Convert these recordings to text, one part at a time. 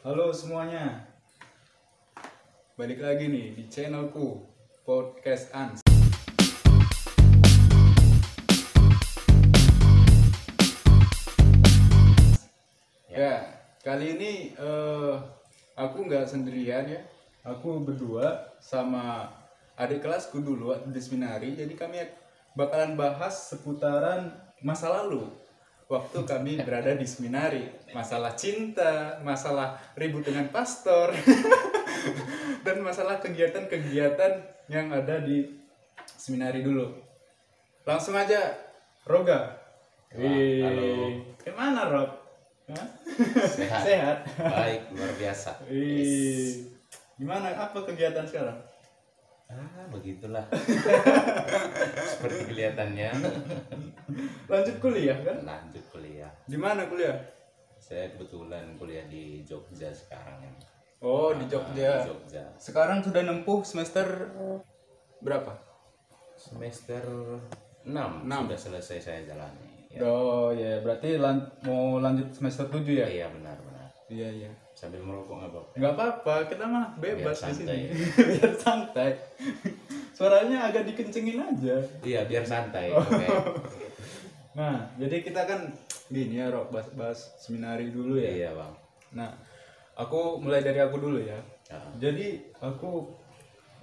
Halo semuanya, balik lagi nih di channelku Podcast Ans. Ya, kali ini eh, aku nggak sendirian ya, aku berdua sama adik kelasku dulu di seminari. Jadi kami bakalan bahas seputaran masa lalu waktu kami berada di seminari masalah cinta masalah ribut dengan pastor dan masalah kegiatan-kegiatan yang ada di seminari dulu langsung aja Roga Wih, halo. gimana Rob Hah? Sehat. sehat Baik, luar biasa. Wih, gimana apa kegiatan sekarang Ah, begitulah. Seperti kelihatannya. lanjut kuliah kan Lanjut kuliah. di mana kuliah Saya kebetulan kuliah di Jogja sekarang. ya. oh di Ah, Jogja Di Jogja. sekarang sudah nempuh semester berapa Semester 6, Enam. sudah selesai saya jalani. Ya. Oh ya, berarti lan- mau lanjut semester 7 ya? Iya, benar, benar. Iya, iya. Sambil merokok nggak apa Nggak apa-apa, kita mah bebas Biar di sini. biar santai. Suaranya agak dikencengin aja. Iya, biar santai. Oh. Oke. Nah, jadi kita kan gini ya, Rok, bahas-bahas seminari dulu ya. Iya, Bang. Nah, aku mulai dari aku dulu ya. Ya. Jadi aku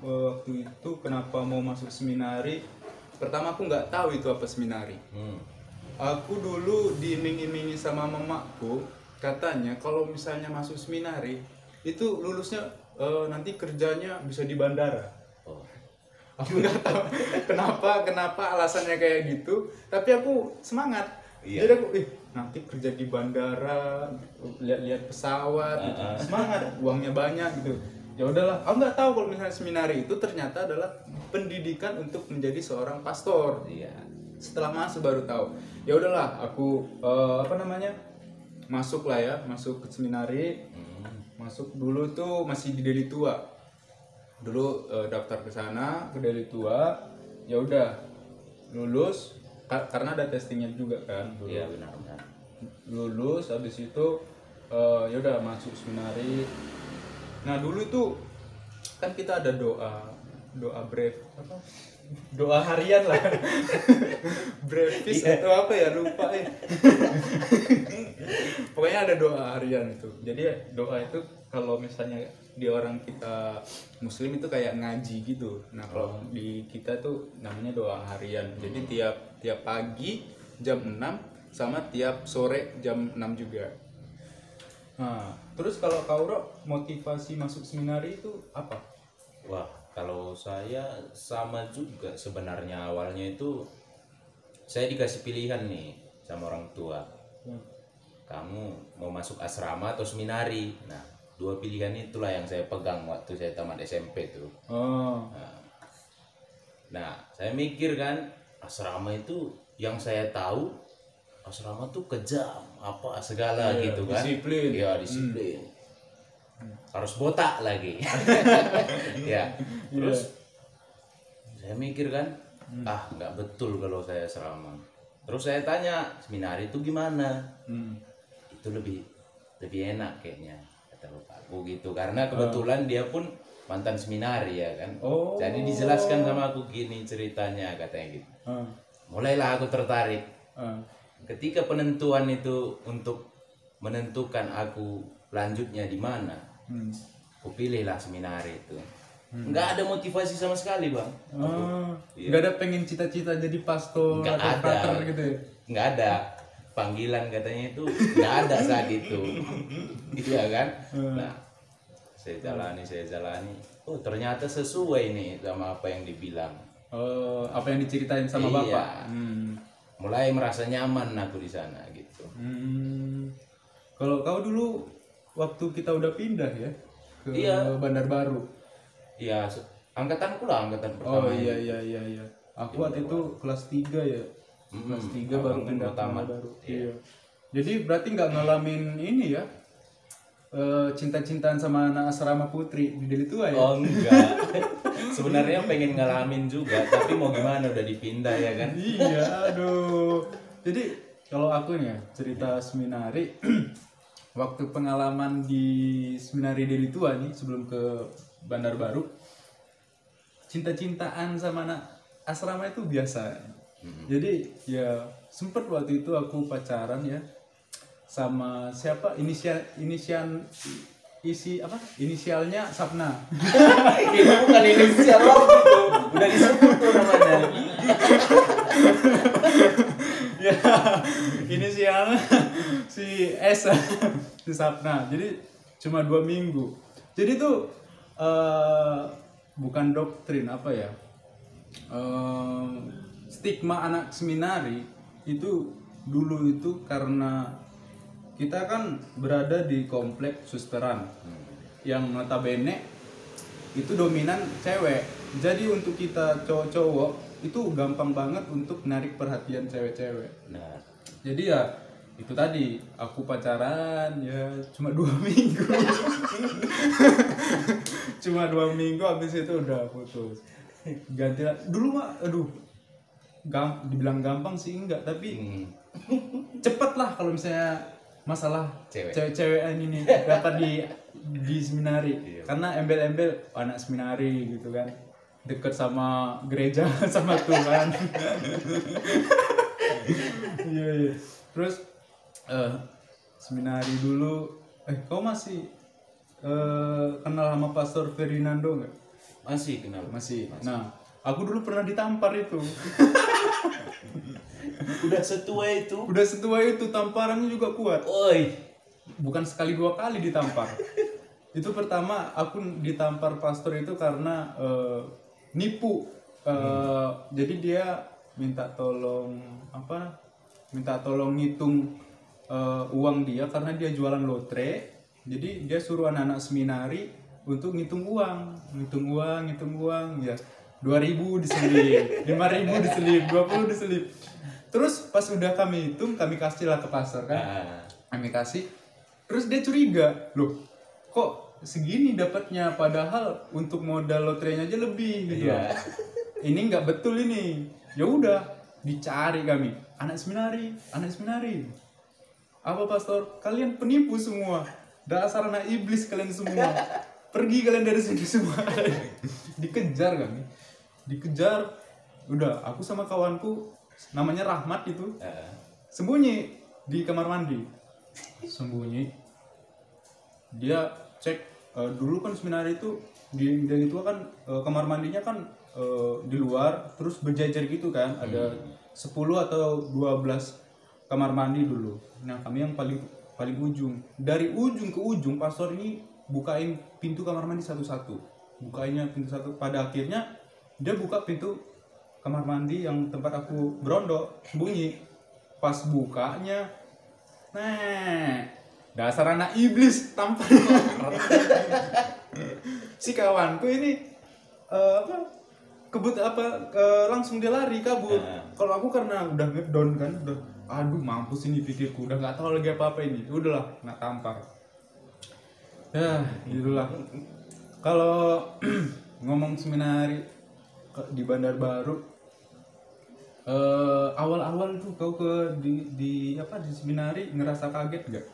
eh, waktu itu kenapa mau masuk seminari? Pertama aku nggak tahu itu apa seminari. Hmm. Aku dulu diiming-imingi sama mamaku katanya kalau misalnya masuk seminari itu lulusnya eh, nanti kerjanya bisa di bandara. Oh. Aku nggak tahu kenapa kenapa alasannya kayak gitu, tapi aku semangat. Iya. Jadi aku ih nanti kerja di bandara, lihat-lihat pesawat, gitu. Uh-uh. semangat, uangnya banyak gitu. Ya udahlah, aku nggak tahu kalau misalnya seminari itu ternyata adalah pendidikan untuk menjadi seorang pastor Iya. setelah masuk baru tahu ya udahlah aku eh, apa namanya masuk lah ya masuk ke seminari Hmm. masuk dulu tuh masih di Deli Tua dulu eh, daftar ke sana ke Deli Tua ya udah lulus ka- karena ada testingnya juga kan dulu. Iya, benar, benar. lulus habis itu eh, ya udah masuk seminari nah dulu itu kan kita ada doa doa brave apa doa harian lah. Brevis atau apa ya? Lupa ya. Pokoknya ada doa harian itu. Jadi doa itu kalau misalnya di orang kita muslim itu kayak ngaji gitu. Nah kalau di kita tuh namanya doa harian. Jadi tiap tiap pagi jam 6 sama tiap sore jam 6 juga. Nah terus kalau kau Rok, motivasi masuk seminari itu apa? Wah, kalau saya sama juga sebenarnya awalnya itu saya dikasih pilihan nih sama orang tua. Hmm. Kamu mau masuk asrama atau seminari? Nah, dua pilihan itulah yang saya pegang waktu saya tamat SMP tuh. oh Nah, saya mikir kan asrama itu yang saya tahu asrama tuh kejam apa segala Iya, gitu kan. disiplin. Iya, disiplin. Harus botak lagi. ya. Terus saya mikir kan, ah nggak betul kalau saya asrama. Terus saya tanya, seminari itu gimana? hmm. Itu lebih lebih enak kayaknya kata bapakku gitu karena kebetulan dia pun mantan seminari ya kan. Oh. Jadi dijelaskan sama aku gini ceritanya katanya gitu. Ah, Mulailah aku tertarik. ah. Ketika penentuan itu untuk menentukan aku lanjutnya di mana, Hmm. aku pilihlah seminari itu. Nggak ada motivasi sama sekali bang. Oh, Iya. nggak ada pengen cita-cita jadi pastor Nggak atau ada. gitu ya? Nggak ada panggilan katanya itu nggak ada saat itu. Iya kan? Nah, saya jalani, saya jalani. Oh ternyata sesuai nih sama apa yang dibilang. Oh, apa yang diceritain sama Iya. bapak? Hmm. Mulai merasa nyaman aku di sana gitu. Hmm. Kalau kau dulu waktu kita udah pindah ya ke Iya. Bandar Baru. Iya, angkatanku lah angkatan pertama. Oh iya iya iya iya. Aku waktu itu kelas 3 ya. Mm-mm. Kelas 3 baru pindah ke tamat. Bandar Baru. Iya. Jadi berarti nggak ngalamin ini ya? eh, cinta-cintaan sama anak asrama putri di Deli Tua ya? Oh enggak. Sebenarnya pengen ngalamin juga, tapi mau gimana udah dipindah ya kan? iya, aduh. Jadi kalau aku nih ya, cerita seminari waktu pengalaman di seminari Deli Tua nih sebelum ke Bandar Baru cinta-cintaan sama anak asrama itu biasa. Jadi ya sempet waktu itu aku pacaran ya sama siapa? Inisial inisial isi apa? Inisialnya Sapna. Itu bukan inisial lagi tuh udah disebut tuh namanya. Ya inisialnya si S. Si Sapna. Jadi cuma dua minggu. Jadi tuh eh, bukan doktrin apa ya? Eh, stigma anak seminari itu dulu itu karena kita kan berada di komplek susteran yang notabene itu dominan cewek. Jadi untuk kita cowok-cowok itu gampang banget untuk narik perhatian cewek-cewek. Nah jadi ya itu tadi aku pacaran ya cuma dua minggu cuma dua minggu habis itu udah putus ganti dulu mah aduh gam dibilang gampang sih enggak tapi hmm. cepet lah kalau misalnya masalah Cewek. cewek-cewekan ini dapat di di seminari Iya. karena embel-embel oh, anak seminari gitu kan deket sama gereja sama Tuhan iya iya terus eh seminari dulu. Eh kau masih eh, kenal sama Pastor Ferdinando nggak? Masih kenal. Masih. Nah aku dulu pernah ditampar itu. Udah setua itu. Udah setua itu tamparannya juga kuat. Oi bukan sekali dua kali ditampar. Itu pertama aku ditampar pastor itu karena eh, nipu. Eh, jadi dia minta tolong apa minta tolong ngitung eh, uang dia karena dia jualan lotre. Jadi dia suruh anak-anak seminari untuk ngitung uang. Ngitung uang ngitung uang. Ya 2000 diselip 5000 diselip 20 diselip. Terus pas udah kami hitung kami kasih lah ke pastor kan. Nah, kami kasih. Terus dia curiga loh kok segini dapatnya? Padahal untuk modal lotrenya aja lebih gitu Iya. ini nggak betul ini. Ya udah dicari kami. Anak seminari anak seminari apa pastor? Kalian penipu semua. Dasar anak iblis kalian semua. Pergi kalian dari sini semua. Dikejar kami. Dikejar. Udah aku sama kawanku namanya Rahmat itu nah. sembunyi di kamar mandi. Sembunyi. Dia cek eh, dulu kan seminari itu di dan itu kan eh, kamar mandinya kan eh, di luar terus berjajar gitu kan ada 10 atau 12 kamar mandi dulu. Nah kami yang paling paling ujung. Dari ujung ke ujung pastor ini bukain pintu kamar mandi satu-satu. Bukainnya pintu satu. Pada akhirnya dia buka pintu kamar mandi yang tempat aku berondok bunyi. Pas bukanya nah dasar anak iblis tampar si kawanku ini eh, apa kebut apa eh, langsung dia lari kabur. Nah. kalau aku karena udah ngedown kan udah aduh mampus ini pikirku. Udah nggak tahu lagi apa apa ini. Udahlah nggak tampar. Ya gitulah. Kalau ngomong seminari di Bandar Baru eh awal-awal tuh kau ke di, di apa di seminari ngerasa kaget gak?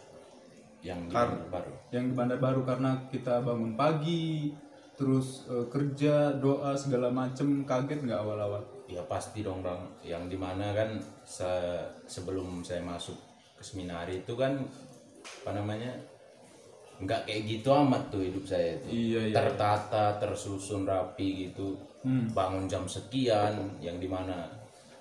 yang di Kar- baru. Yang di Bandar Baru karena kita bangun pagi, terus eh, kerja, doa segala macem kaget nggak awal-awal? Ya pasti dong bang yang di mana kan se- sebelum saya masuk ke seminari itu kan apa namanya nggak kayak gitu amat tuh hidup saya itu Iya iya. tertata tersusun rapi gitu Hmm. bangun jam sekian yang di mana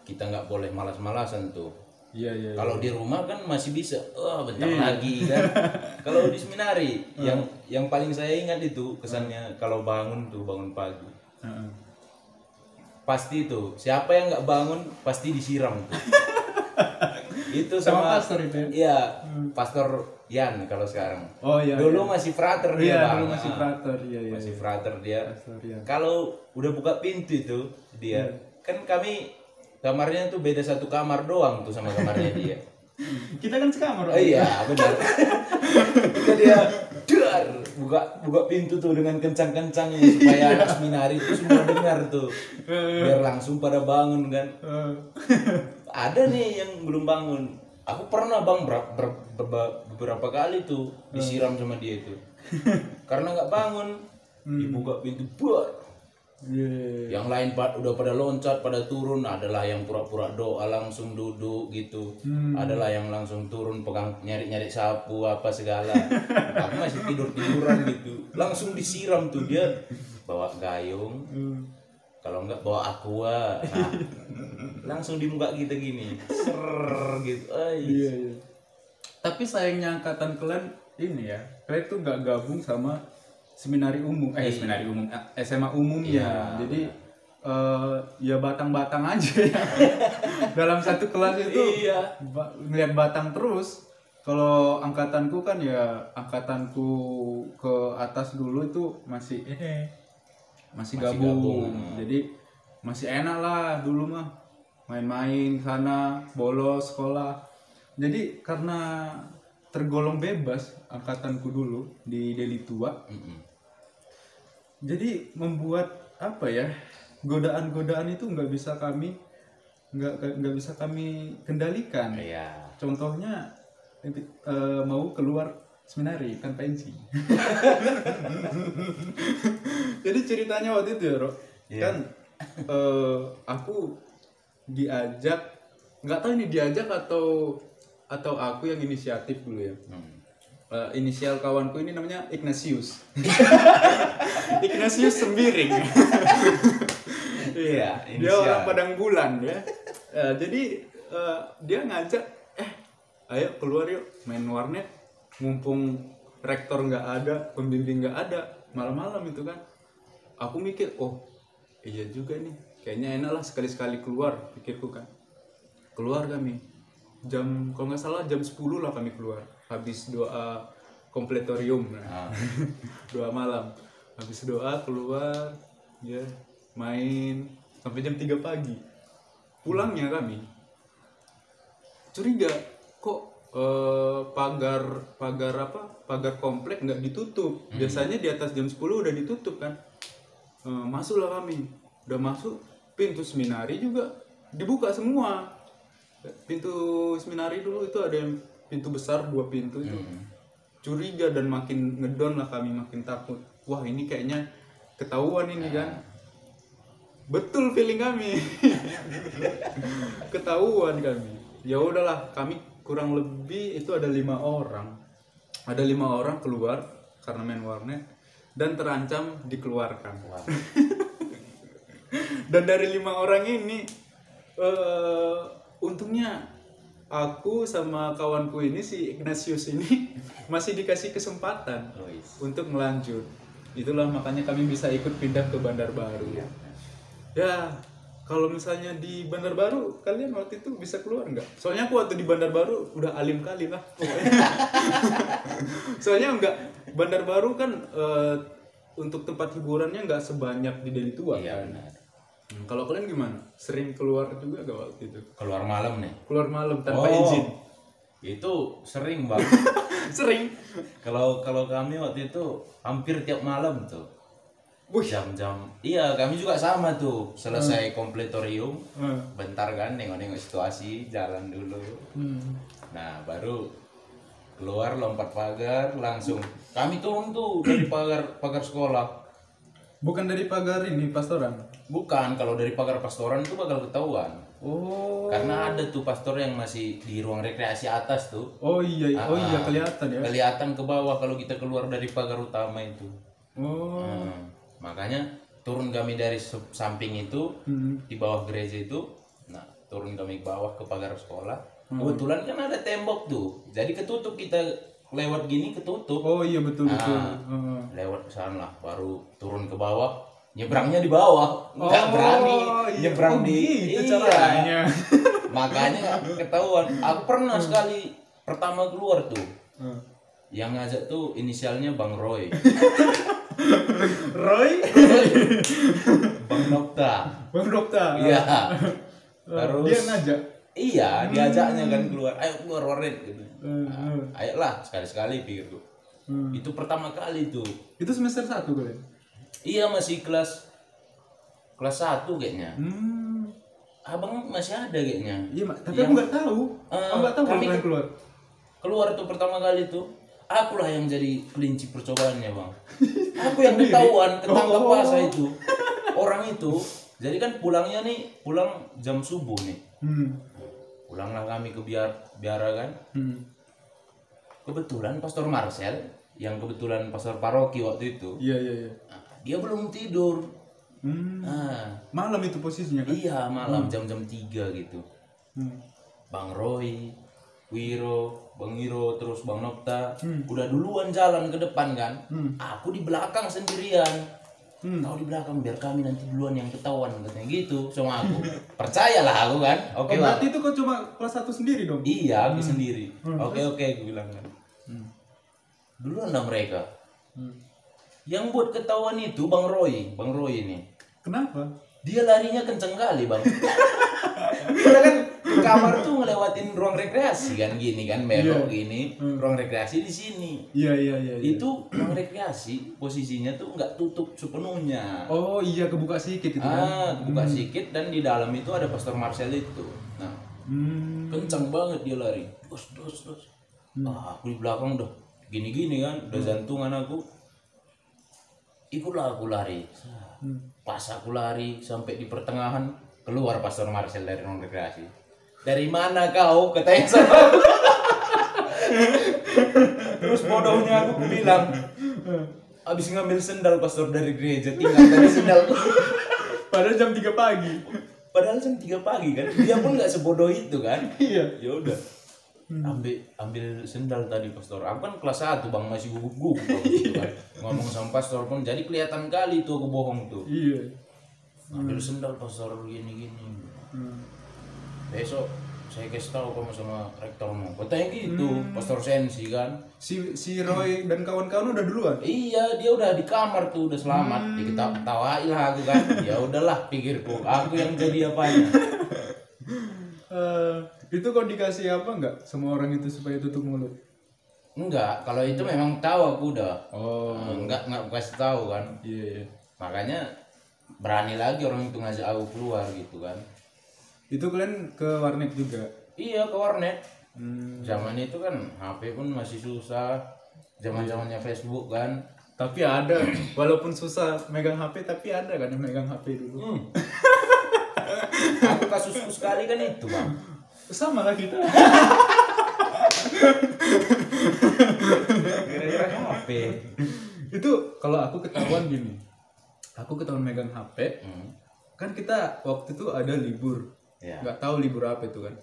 kita nggak boleh malas-malasan tuh Iya iya. iya. kalau di rumah kan masih bisa oh bentar lagi kan kalau di seminari yang yang paling saya ingat itu kesannya kalau bangun tuh bangun pagi Heeh. Pasti itu siapa yang nggak bangun pasti disiram itu Sama sama, pastor itu ya? iya pastor Yan kalau sekarang Oh iya. dulu iya. masih frater dia Iya bang dulu masih Ah, frater iya iya. masih frater dia Pastor, iya. kalau udah buka pintu itu dia kan kami kamarnya tuh beda satu kamar doang tuh sama kamarnya dia Kita kan sekamar. oh iya benar. Ketika dia dar buka buka pintu tuh dengan kencang-kencangnya supaya anak seminari itu semua dengar tuh. Biar langsung pada bangun kan. Ada nih yang belum bangun. Aku pernah bang ber- ber- ber- beberapa kali tuh disiram sama dia itu karena nggak bangun dibuka pintu buat Iya. yang lain udah pada loncat pada turun adalah yang pura-pura doa langsung duduk gitu. Adalah yang langsung turun pegang nyari-nyari sapu apa segala. Aku masih tidur tiduran gitu. Langsung disiram tuh dia bawa gayung. Hmm. kalau enggak bawa aqua. Nah, langsung di muka kita gini. Ser gitu. Ay. Iya, iya. Tapi sayangnya angkatan kalian ini ya, kalian tuh nggak gabung sama seminari umum, eh seminari umum, eh, SMA umumnya. Jadi eh, ya batang-batang aja ya. Dalam satu kelas itu iya ba- ngeliat batang terus. Kalau angkatanku kan ya angkatanku ke atas dulu itu masih ini masih, Masih gabung. gabung. Jadi masih enak lah dulu mah main-main sana bolos sekolah. Jadi karena tergolong bebas angkatanku dulu di Deli Tua, Mm-mm. Jadi membuat apa ya godaan-godaan itu nggak bisa kami nggak nggak bisa kami kendalikan. iya Contohnya eh, mau keluar seminari tanpa izin. Jadi ceritanya waktu itu ya, Ro. Iya. Kan eh, aku diajak nggak tahu ini diajak atau atau aku yang inisiatif dulu ya. Hmm. Eh, inisial kawanku ini namanya Ignatius. Ignatius Sembiring. iya dia orang Padang Bulan ya. Eh, jadi eh, dia ngajak, eh, ayo keluar yuk main warnet. Mumpung rektor nggak ada, pembimbing nggak ada, malam-malam itu kan. Aku mikir, oh iya juga nih, kayaknya enak lah sekali-sekali keluar, pikirku kan. Keluar kami, jam kalau nggak salah jam 10 lah kami keluar, habis doa kompletorium. Nah Ah. doa malam. Habis doa keluar ya main sampai jam 3 pagi. Pulangnya kami. Curiga kok eh, pagar pagar apa? Pagar komplek nggak ditutup. Biasanya di atas jam 10 udah ditutup kan. Eh, masuklah kami. Udah masuk pintu seminari juga dibuka semua. Pintu seminari dulu itu ada yang pintu besar dua pintu itu. Curiga dan makin ngedon lah kami makin takut. Wah ini kayaknya ketahuan ini kan? Betul feeling kami. Ketahuan kami. Ya udahlah kami kurang lebih itu ada lima orang. Ada lima orang keluar karena main warnet dan terancam dikeluarkan. Wah. dan dari lima orang ini eh untungnya aku sama kawanku ini si Ignatius ini masih dikasih kesempatan Oh, is. untuk melanjut itulah makanya kami bisa ikut pindah ke Bandar Baru. Ya kalau misalnya di Bandar Baru kalian waktu itu bisa keluar nggak? Soalnya aku waktu di Bandar Baru udah alim kali lah soalnya enggak Bandar Baru kan eh, untuk tempat hiburannya nggak sebanyak di Deli Tua iya kan? benar Hmm, kalau kalian gimana? Sering keluar juga gak waktu itu? Keluar malam nih. Keluar malam tanpa Oh, izin. Itu sering bang. Sering. Kalau kalau kami waktu itu hampir tiap malam tuh. Jam-jam. Iya kami juga sama tuh. Selesai kompletorium Hmm. bentar kan nengok-nengok situasi jalan dulu. Hmm. nah baru keluar lompat pagar langsung. Kami turun tuh dari pagar pagar sekolah bukan dari pagar ini pastoran? Bukan kalau dari pagar pastoran itu bakal ketahuan. Oh. Karena ada tuh pastor yang masih di ruang rekreasi atas tuh. Oh iya oh iya Ah. kelihatan ya. kelihatan ke bawah kalau kita keluar dari pagar utama itu. Oh. Hmm, makanya turun kami dari samping itu Hmm. di bawah gereja itu nah turun kami ke bawah ke pagar sekolah. Kebetulan kan ada tembok tuh jadi ketutup kita lewat gini ketutup oh iya betul betul Ah. Heeh. lewat ke sana lah baru turun ke bawah nyebrangnya di bawah nggak Oh, berani iya. nyebrang Oh, di gitu Iya. caranya. makanya ketahuan aku pernah sekali pertama keluar tuh Heeh. yang ngajak tuh inisialnya Bang Roy Roy Bang Nokta Bang Dokter iya terus dia ngajak iya diajaknya kan keluar ayo keluar warnet gitu Hmm, hmm. ayolah sekali-sekali pikirku Hmm. itu pertama kali tuh itu semester satu kalian iya masih kelas kelas satu kayaknya hmm. abang masih ada kayaknya Iya, Mak. tapi aku nggak tahu. Eh, aku nggak tahu kami- keluar. keluar tuh pertama kali tuh akulah yang jadi kelinci percobaannya bang aku yang ketahuan ketangkap Oh. basah itu orang itu jadi kan pulangnya nih pulang jam subuh nih Hmm. Pulanglah kami ke biar biara kan Hmm. kebetulan pastor Marcel yang kebetulan pastor paroki waktu itu Iya, iya, iya. nah, dia belum tidur Hmm. nah Malam itu posisinya kan? iya malam jam-jam 3 gitu Hmm. Bang Roy, Wiro, Bang Wiro, terus Bang Nokta, Hmm. udah duluan jalan ke depan kan. Hmm. Aku di belakang sendirian. Hmm. Kau di belakang biar kami nanti duluan yang ketahuan katanya gitu sama aku. Percayalah aku kan. Oke oh, lah. berarti itu kok cuma kelas satu sendiri dong? Iya, aku sendiri. Hmm. Oke oke aku bilang kan. Hmm. Duluan lah mereka. Hmm. Yang buat ketahuan itu Bang Roy, Bang Roy ini. Kenapa? Dia larinya kenceng kali, Bang. Karena kan di kamar tuh ngelewatin ruang rekreasi kan gini kan belok Iya. gini Hmm. ruang rekreasi di sini Iya, iya, iya. iya. itu ruang rekreasi posisinya tuh nggak tutup sepenuhnya Oh iya kebuka sedikit itu kan? ah buka sedikit dan di dalam itu ada pastor Marcel itu nah Hmm. kencang banget dia lari dos dos dos ah aku di belakang udah gini gini kan udah jantungan aku ikutlah aku lari Hmm. pas aku lari sampai di pertengahan keluar pastor Marcel dari ruang rekreasi dari mana kau? Katanya sama. Terus bodohnya aku bilang abis ngambil sendal pastor dari gereja tinggal dari sendal. Padahal jam 3 pagi. padahal jam 3 pagi kan dia pun nggak sebodoh itu kan. Iya. ya udah. Ambil ambil sendal tadi pastor. Aku kan kelas 1 bang masih gugup gugup gitu kan. ngomong sama pastor pun jadi kelihatan kali tuh aku bohong tuh. Iya. ambil sendal pastor gini gini Hmm. Besok saya kasih tahu kamu sama rektormu katanya gitu pastor sensi kan. Si si Roy dan kawan-kawan udah duluan. iya dia udah di kamar tuh udah selamat. Diketawain tawain lah aku kan. Ya udahlah pikirku aku yang jadi apanya. Eh, itu kau dikasih apa enggak sama orang itu supaya tutup mulut? enggak kalau itu memang tahu aku udah. Oh. enggak enggak aku kasih tahu kan. Iya, iya. makanya berani lagi orang itu ngajak aku keluar gitu kan Itu kalian ke warnet juga. iya ke warnet Hmm. zaman itu kan HP pun masih susah zaman zamannya Facebook kan Tapi ada, walaupun susah megang HP, tapi ada kan yang megang HP dulu. Hmm. aku kasusku sekali kan itu bang Sama lah kita. gara-gara HP itu kalau aku ketahuan gini. Aku ketahuan megang HP, hmm. kan kita waktu itu ada libur. Ya nggak tahu libur apa itu kan.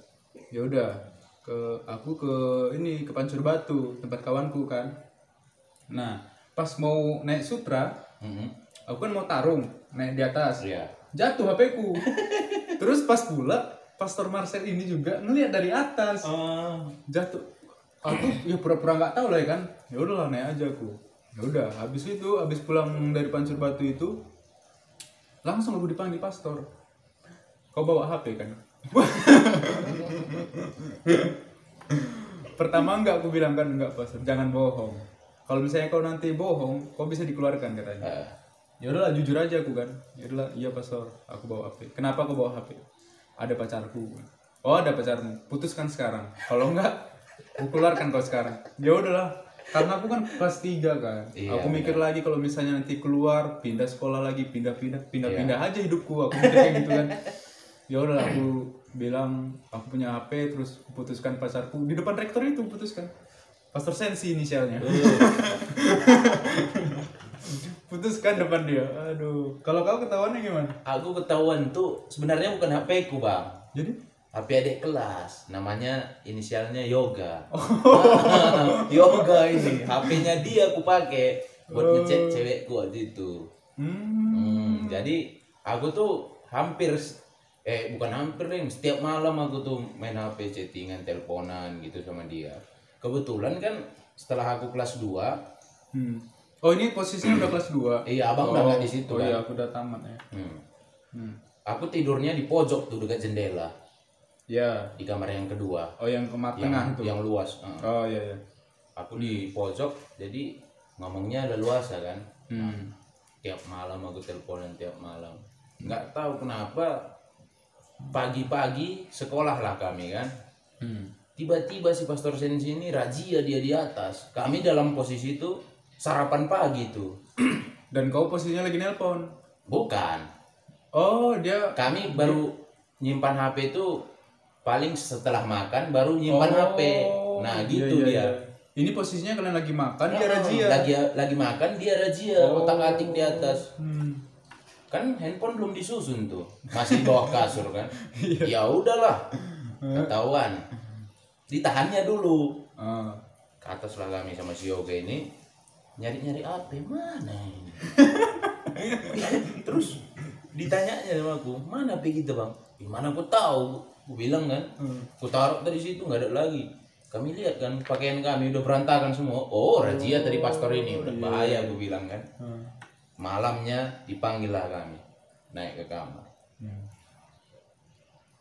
Ya udah ke aku ke ini ke Pancur Batu tempat kawanku kan. Nah pas mau naik Supra Hmm. aku kan mau tarung naik di atas. Iya. jatuh HP ku. Terus pas pula Pastor Marcel ini juga ngeliat dari atas. Oh. jatuh. Aku ya pura-pura nggak tahu lah ya kan. Ya udahlah naik aja aku. Ya udah habis itu habis pulang dari Pancur Batu itu langsung aku dipanggil pastor kau bawa HP kan? Pertama enggak aku bilang kan enggak pastor jangan bohong. Kalau misalnya kau nanti bohong kau bisa dikeluarkan katanya. Eh, ya udahlah jujur aja aku kan. Ya udahlah iya pastor. Aku bawa HP kenapa aku bawa HP ada pacarku. Oh ada pacarmu. Putuskan sekarang. Kalau enggak aku keluarkan kau sekarang. Ya udahlah. Karena aku kan kelas 3 kan. Iya, aku mikir lagi kalau misalnya nanti keluar pindah sekolah lagi pindah-pindah pindah-pindah Iya. aja hidupku. Aku mikir kayak gitu kan ya udahlah aku bilang aku punya HP terus putuskan pacarku. Di depan rektor itu putuskan. Pastor Sensi inisialnya. Putuskan depan dia. Aduh. Kalau kau ketahuannya gimana? Aku ketahuan tuh sebenarnya bukan HP ku bang. Jadi? HP adik kelas. Namanya inisialnya Yoga. Yoga ini. HP-nya dia aku pakai buat ngechat cewekku waktu itu. Hmm, Hmm, jadi aku tuh hampir eh bukan hampir deh setiap malam aku tuh main HP chattingan teleponan gitu sama dia. Kebetulan kan setelah aku kelas 2 hmm. oh ini posisinya udah kelas 2 iya abang udah nggak di situ oh kan. iya aku udah tamat ya. Hmm. hmm. aku tidurnya di pojok tuh dekat jendela. Ya di kamar yang kedua. Oh yang ke yang tengah tuh? yang luas Heeh. oh iya iya. Aku di pojok jadi ngomongnya leluasa kan. Hmm. tiap malam aku teleponan tiap malam. Nggak tahu kenapa pagi-pagi sekolah lah kami kan Hmm. tiba-tiba si pastor sensi ini razia dia di atas kami dalam posisi itu sarapan pagi tuh Dan kau posisinya lagi nelpon. bukan Oh, dia kami baru nyimpan HP itu paling setelah makan baru nyimpan Oh, HP nah iya, gitu iya, dia iya. Ini posisinya kalian lagi makan, dia Oh, razia. lagi lagi makan dia razia Oh. otak atik di atas Hmm. Kan handphone belum disusun tuh. Masih bawah kasur kan. Iya. ya udahlah. Ketahuan. Ditahannya dulu. Ah. ke atas kami sama si Yoga ini nyari nyari apa mana ini? Terus ditanyanya sama aku mana HP kita bang? Gimana aku tahu aku bilang kan. Hmm. aku taruh dari situ nggak ada lagi. Kami lihat kan pakaian kami udah berantakan semua. Oh razia tadi pastor ini udah bahaya aku bilang kan. Ah. Malamnya dipanggil lah kami naik ke kamar. Hmm.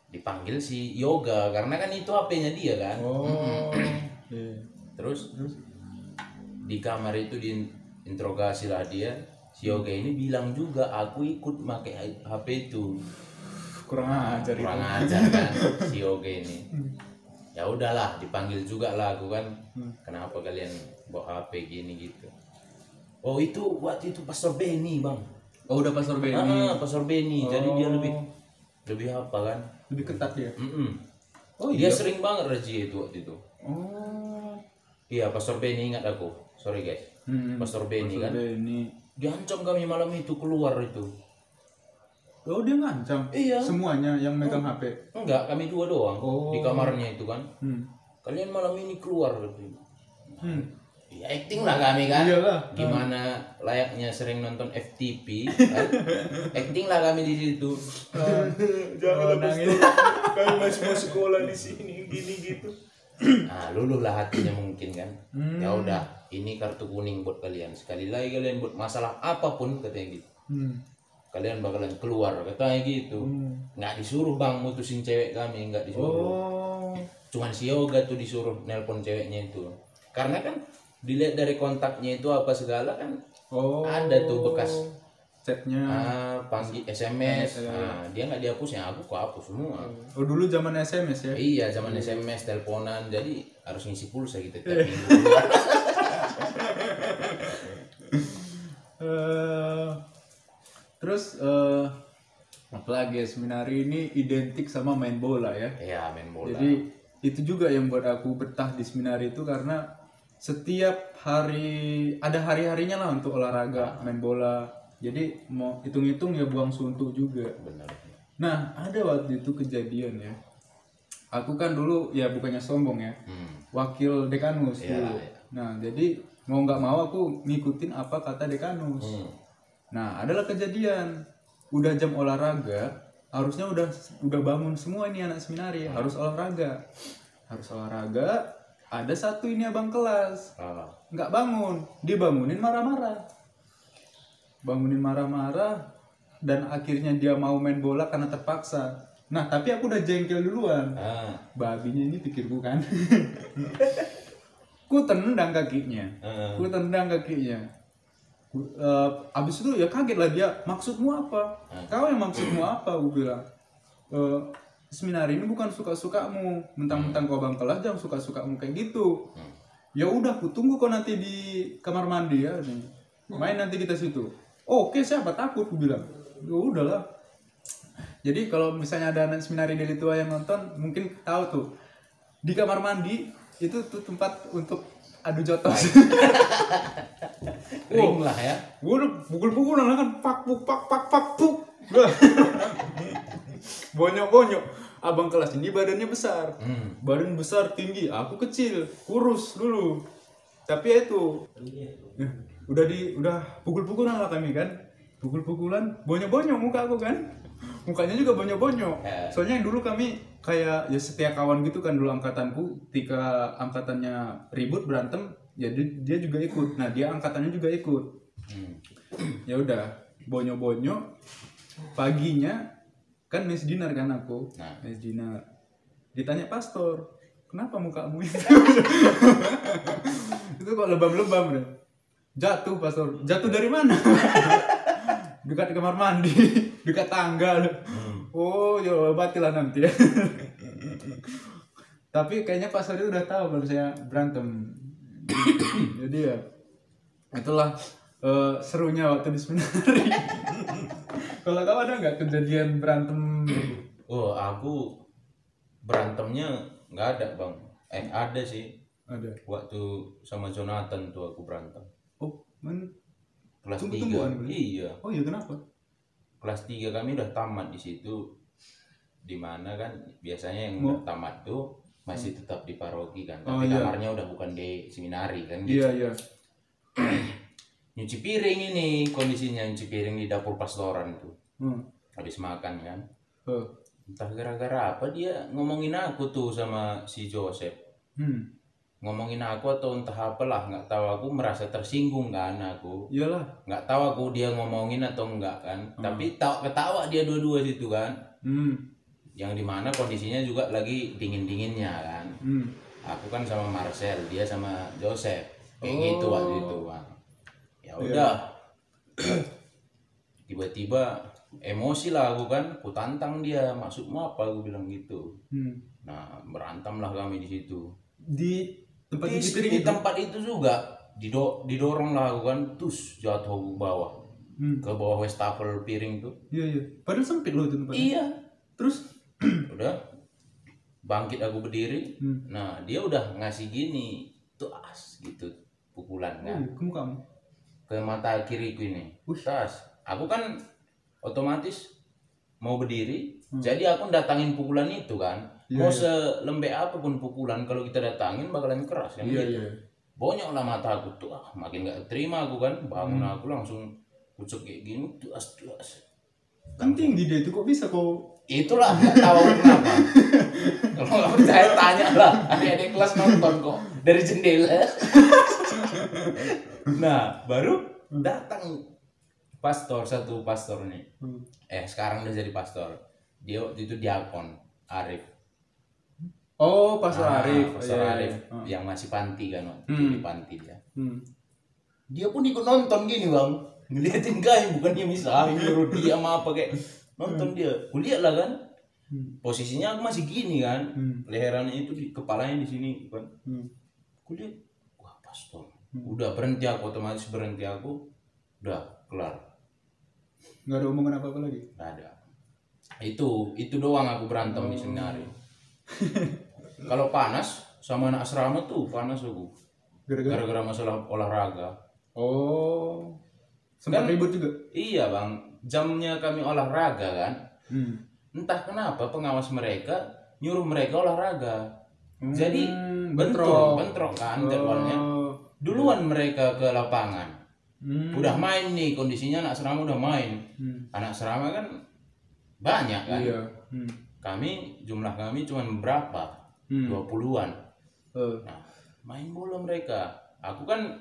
dipanggil si yoga karena kan itu HP-nya dia kan. Oh. Iya. terus? Di kamar itu diinterogasi lah dia. Si yoga ini bilang juga aku ikut pakai HP itu. Kurang ajar itu. kurang ajar kan si yoga ini. Ya udahlah dipanggil juga lah aku kan. Kenapa kalian bawa HP gini gitu oh itu waktu itu pastor Benny bang Oh, udah Pastor Benny. ah pastor Benny jadi dia Oh. lebih lebih apa kan Lebih ketat dia. Mm-mm. Oh, dia iya. sering banget razia itu waktu itu Oh. iya pastor Benny ingat aku sorry guys Hmm. pastor Benny kan Pastor Benny. diancam kami malam itu keluar itu Oh, dia ngancam. Iya. Semuanya yang megang HP. enggak kami dua doang Oh. di kamarnya itu kan Hmm. kalian malam ini keluar gitu Hmm. Ya acting lah kami kan Iyalah. gimana layaknya sering nonton FTP kan? acting lah kami di situ Jangan nangis. kami masih mau sekolah di sini gini gitu nah luluh lah hatinya mungkin kan Hmm. ya udah ini kartu kuning buat kalian sekali lagi kalian buat masalah apa pun katanya gitu Hmm. kalian bakalan keluar katanya gitu Hmm. nggak disuruh bang mutusin cewek kami nggak disuruh Oh. cuman si yoga tuh disuruh nelpon ceweknya itu karena kan dilihat dari kontaknya itu apa segala kan Oh. ada tuh bekas chatnya. ah panggil SMS nah, dia nggak dihapus ya aku kok hapus semua Oh, dulu zaman SMS ya. iya zaman SMS teleponan jadi harus ngisi pulsa gitu tiap Iya. minggu Eh, terus eh apalagi ya seminari ini identik sama main bola ya. ya main bola Jadi itu juga yang buat aku betah di seminari itu karena setiap hari ada hari-harinya lah untuk olahraga, main bola. Jadi mau hitung-hitung ya buang suntuk juga. benar Nah, ada waktu itu kejadian ya. Aku kan dulu ya bukannya sombong ya, hmm. wakil dekanus dulu. iya. Nah, jadi mau nggak mau aku ngikutin apa kata dekanus. Hmm. Nah, adalah kejadian. Udah jam olahraga, harusnya udah udah bangun semua ini anak seminari, harus olahraga. Harus olahraga. Ada satu ini abang kelas, Ah. nggak bangun, dibangunin marah-marah. Bangunin marah-marah dan akhirnya dia mau main bola karena terpaksa. Nah, tapi aku udah jengkel duluan. Ah. Babinya ini pikirku kan. ku tendang kakinya. Ah. Ku tendang kakinya. Eh, abis itu ya kaget lah dia. Maksudmu apa? Kau yang maksudmu apa? Gue bilang. "Eh, seminar ini bukan suka-sukamu. Mentang-mentang kau bang kelas jangan suka-sukamu kayak gitu. Hmm. Ya udah, ku tunggu kau nanti di kamar mandi ya. nih. Main nanti kita situ. Oke, siapa takut? Ku bilang. Ya udahlah. Jadi kalau misalnya ada anak seminari dari tua yang nonton, mungkin tahu tuh di kamar mandi itu tuh tempat untuk adu jotos. ring lah ya Gue udah pukul-pukulan kan pak puk pak pak pak puk. Wah. Bonyok-bonyok. Abang kelas ini badannya besar. hmm. Badan besar tinggi, aku kecil, kurus dulu. Tapi ya itu Nah, udah di udah pukul-pukulan lah kami kan. Pukul-pukulan, bonyok-bonyok muka aku kan. Mukanya juga bonyok-bonyok. Eh. Soalnya yang dulu kami kayak ya setia kawan gitu kan dulu angkatanku. Ketika angkatannya ribut berantem, jadi dia juga ikut. Nah, dia angkatannya juga ikut. Hmm. Ya udah, bonyok-bonyok. Paginya kan Miss Dinar kan aku. Nah. Miss Dinar. Ditanya pastor, kenapa mukamu itu? itu kok lebam-lebam deh. Jatuh pastor. Jatuh dari mana? dekat kamar mandi, dekat tangga. Hmm. Oh, ya obatilah nanti ya. Tapi kayaknya Pak Sori udah tahu kalau saya berantem. Jadi ya itulah eh, serunya waktu di seminari. kalau kamu ada nggak kejadian berantem? Oh, aku berantemnya nggak ada bang. Eh ada sih. Ada. Waktu sama Jonathan tuh aku berantem. Oh, men. Kelas 3 Bang. Iya. Oh iya kenapa? Kelas 3 kami udah tamat di situ. Di mana kan biasanya yang udah tamat tuh masih tetap di paroki kan. Oh, Tapi iya. kamarnya udah bukan di seminari kan. gitu. Iya iya. Nyuci piring ini kondisinya nyuci piring di dapur pastoran tuh. Hmm. Habis makan kan. Oh. Entah gara-gara apa dia ngomongin aku tuh sama si Joseph. Hmm. Ngomongin aku atau entah apalah nggak tahu aku merasa tersinggung kan aku. Iyalah. Nggak tahu aku dia ngomongin atau enggak kan. Tapi tahu ketawa dia dua-dua situ kan. Hmm. Yang di mana kondisinya juga lagi dingin-dinginnya kan. Hmm. Aku kan sama Marcel, dia sama Joseph. Kayak Oh. gitu waktu itu, Bang. Ya udah. Tiba-tiba emosi lah aku kan, ku tantang dia, maksudmu apa aku bilang gitu. Hmm. Nah, berantem lah kami di situ. Di tempat Di, cuci di itu. tempat itu juga dido didorong lah aku kan, terus jatuh ke bawah. Hmm. Ke bawah wastafel piring tuh. Iya iya. Padahal sempit loh itu tempatnya. Iya. Terus? Udah bangkit aku berdiri. Hmm. Nah, dia udah ngasih gini, tuh as gitu pukulan kan. Oh, kamu kamu. Ke mata kiriku ini. Tas. Aku kan otomatis mau berdiri. Hmm. Jadi aku datangin pukulan itu kan. Iya, mau iya. selembek apa pun pukulan kalau kita datangin bakalan keras kan. Iya gitu. iya. Bonyok lah mata aku tuh. Ah, makin gak terima aku kan. Bangun Hmm. aku langsung kucuk kayak gini. Tuas tuas. Kan tinggi dia itu kok bisa kau Itulah nggak tahu kenapa. Kalau nggak percaya tanya lah. Adik-adik kelas nonton kok dari jendela. nah baru datang pastor satu pastor nih. Hmm. Eh sekarang udah jadi pastor. Dia waktu itu diakon Arif. Oh, Pastor Ah, Arif. Pastor Iya, iya, Arif iya. Ah. yang masih panti kan waktu Hmm. di panti dia. Hmm. Dia pun ikut nonton gini bang. Ngeliatin kami bukan dia misalnya nyuruh dia sama apa kayak nonton dia. Kulihat lah kan. Hmm. Posisinya aku masih gini kan. Hmm. leherannya itu di kepalanya di sini kan Hmm. kulihat wah pastor udah berhenti aku otomatis berhenti aku udah kelar Nggak ada omongan apa-apa lagi. nggak ada itu itu doang aku berantem di seminari kalau panas sama anak asrama tuh panas aku Gara-gara. masalah olahraga Oh. Sempat Kan- ribut juga. iya bang jamnya kami olahraga kan Hmm. entah kenapa pengawas mereka nyuruh mereka olahraga jadi Hmm, bentrok bentrok kan jadwalnya Oh. Duluan mereka ke lapangan Hmm. udah main nih kondisinya anak serama udah main Hmm. anak serama kan banyak kan Iya. Hmm. kami jumlah kami cuma berapa Hmm. 20-an Eh. nah main bola mereka aku kan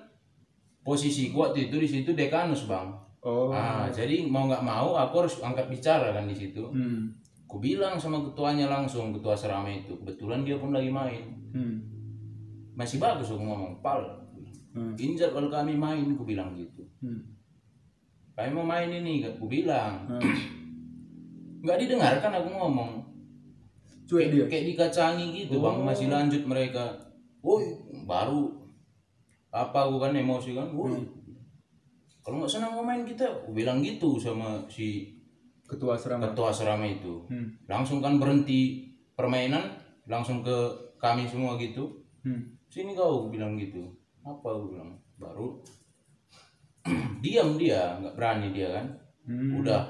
posisi kuat itu di situ dekanus bang Oh. ah jadi mau nggak mau aku harus angkat bicara kan di situ Hmm. aku bilang sama ketuanya langsung ketua serama itu kebetulan dia pun lagi main Hmm. masih bagus aku ngomong pal Hmm. ini jadwal kami main aku bilang gitu Hmm. kami mau main ini aku bilang Hmm. nggak didengarkan aku ngomong Cuek dia. kayak dikacangi gitu bang Oh. masih lanjut mereka woi baru apa aku kan emosi kan woi Hmm. kalau nggak senang mau main kita aku bilang gitu sama si Ketua asrama. ketua asrama itu Hmm. langsung kan berhenti permainan langsung ke kami semua gitu Hmm. sini kau bilang gitu apa aku bilang? Baru diam dia nggak berani dia kan. Hmm. udah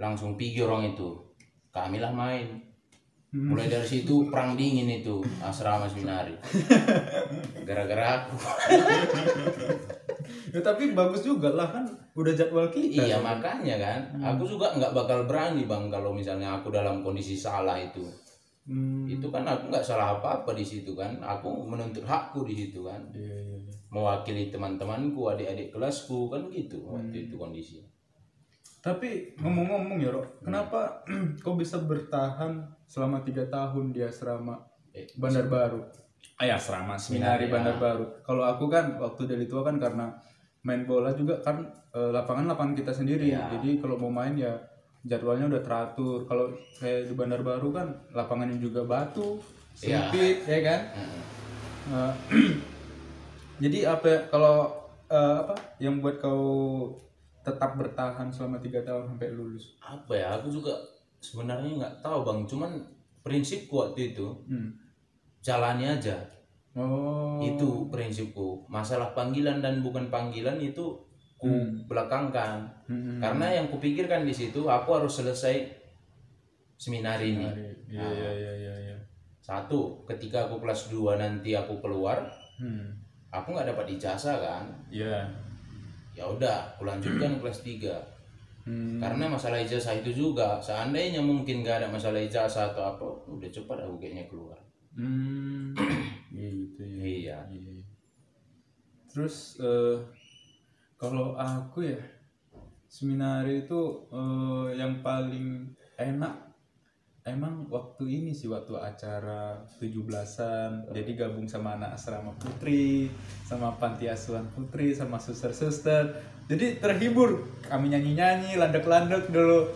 langsung pergi orang itu. Kami lah main. Hmm. mulai dari situ perang dingin itu asrama seminari. Gara-gara aku. Ya, tapi bagus juga lah kan udah jadwal kita. iya makanya kan. Aku juga nggak bakal berani bang kalau misalnya aku dalam kondisi salah itu Hmm. itu kan aku nggak salah apa-apa di situ kan aku menuntut hakku di situ kan Iya, iya, iya. mewakili teman-temanku adik-adik kelasku kan gitu waktu itu kondisi Tapi ngomong-ngomong ya, Rok, kenapa kau bisa bertahan selama tiga tahun di asrama Eh, Bandar Baru? Ah ya, asrama seminari Seminari, Bandar ya. Baru. Kalau aku kan waktu dari tua kan karena main bola juga kan eh, lapangan lapangan kita sendiri. Iya. Jadi kalau mau main ya jadwalnya udah teratur. Kalau kayak di Bandar Baru kan lapangannya juga batu Iya. sempit ya kan? Mm. Eh, jadi apa ya, kalau eh, apa yang buat kau tetap bertahan selama tiga tahun sampai lulus? Apa ya aku juga sebenarnya nggak tahu bang. Cuman prinsipku waktu itu hmm. jalani aja. Oh. Itu prinsipku. Masalah panggilan dan bukan panggilan itu ku belakangkan Hmm. karena yang kupikirkan di situ aku harus selesai seminar ini iya iya iya iya iya. satu ketika aku kelas 2 nanti aku keluar hmm. aku nggak dapat ijazah kan iya ya udah aku lanjutkan kelas 3 hmm. karena masalah ijazah itu juga seandainya mungkin nggak ada masalah ijazah atau apa udah cepat aku kayaknya keluar Hmm. gitu ya iya Iya. Terus eh, kalau aku ya seminari itu eh, yang paling enak emang waktu ini sih waktu acara 17-an jadi gabung sama anak asrama putri sama panti asuhan putri sama suster-suster. Jadi terhibur kami nyanyi-nyanyi landek-landek dulu.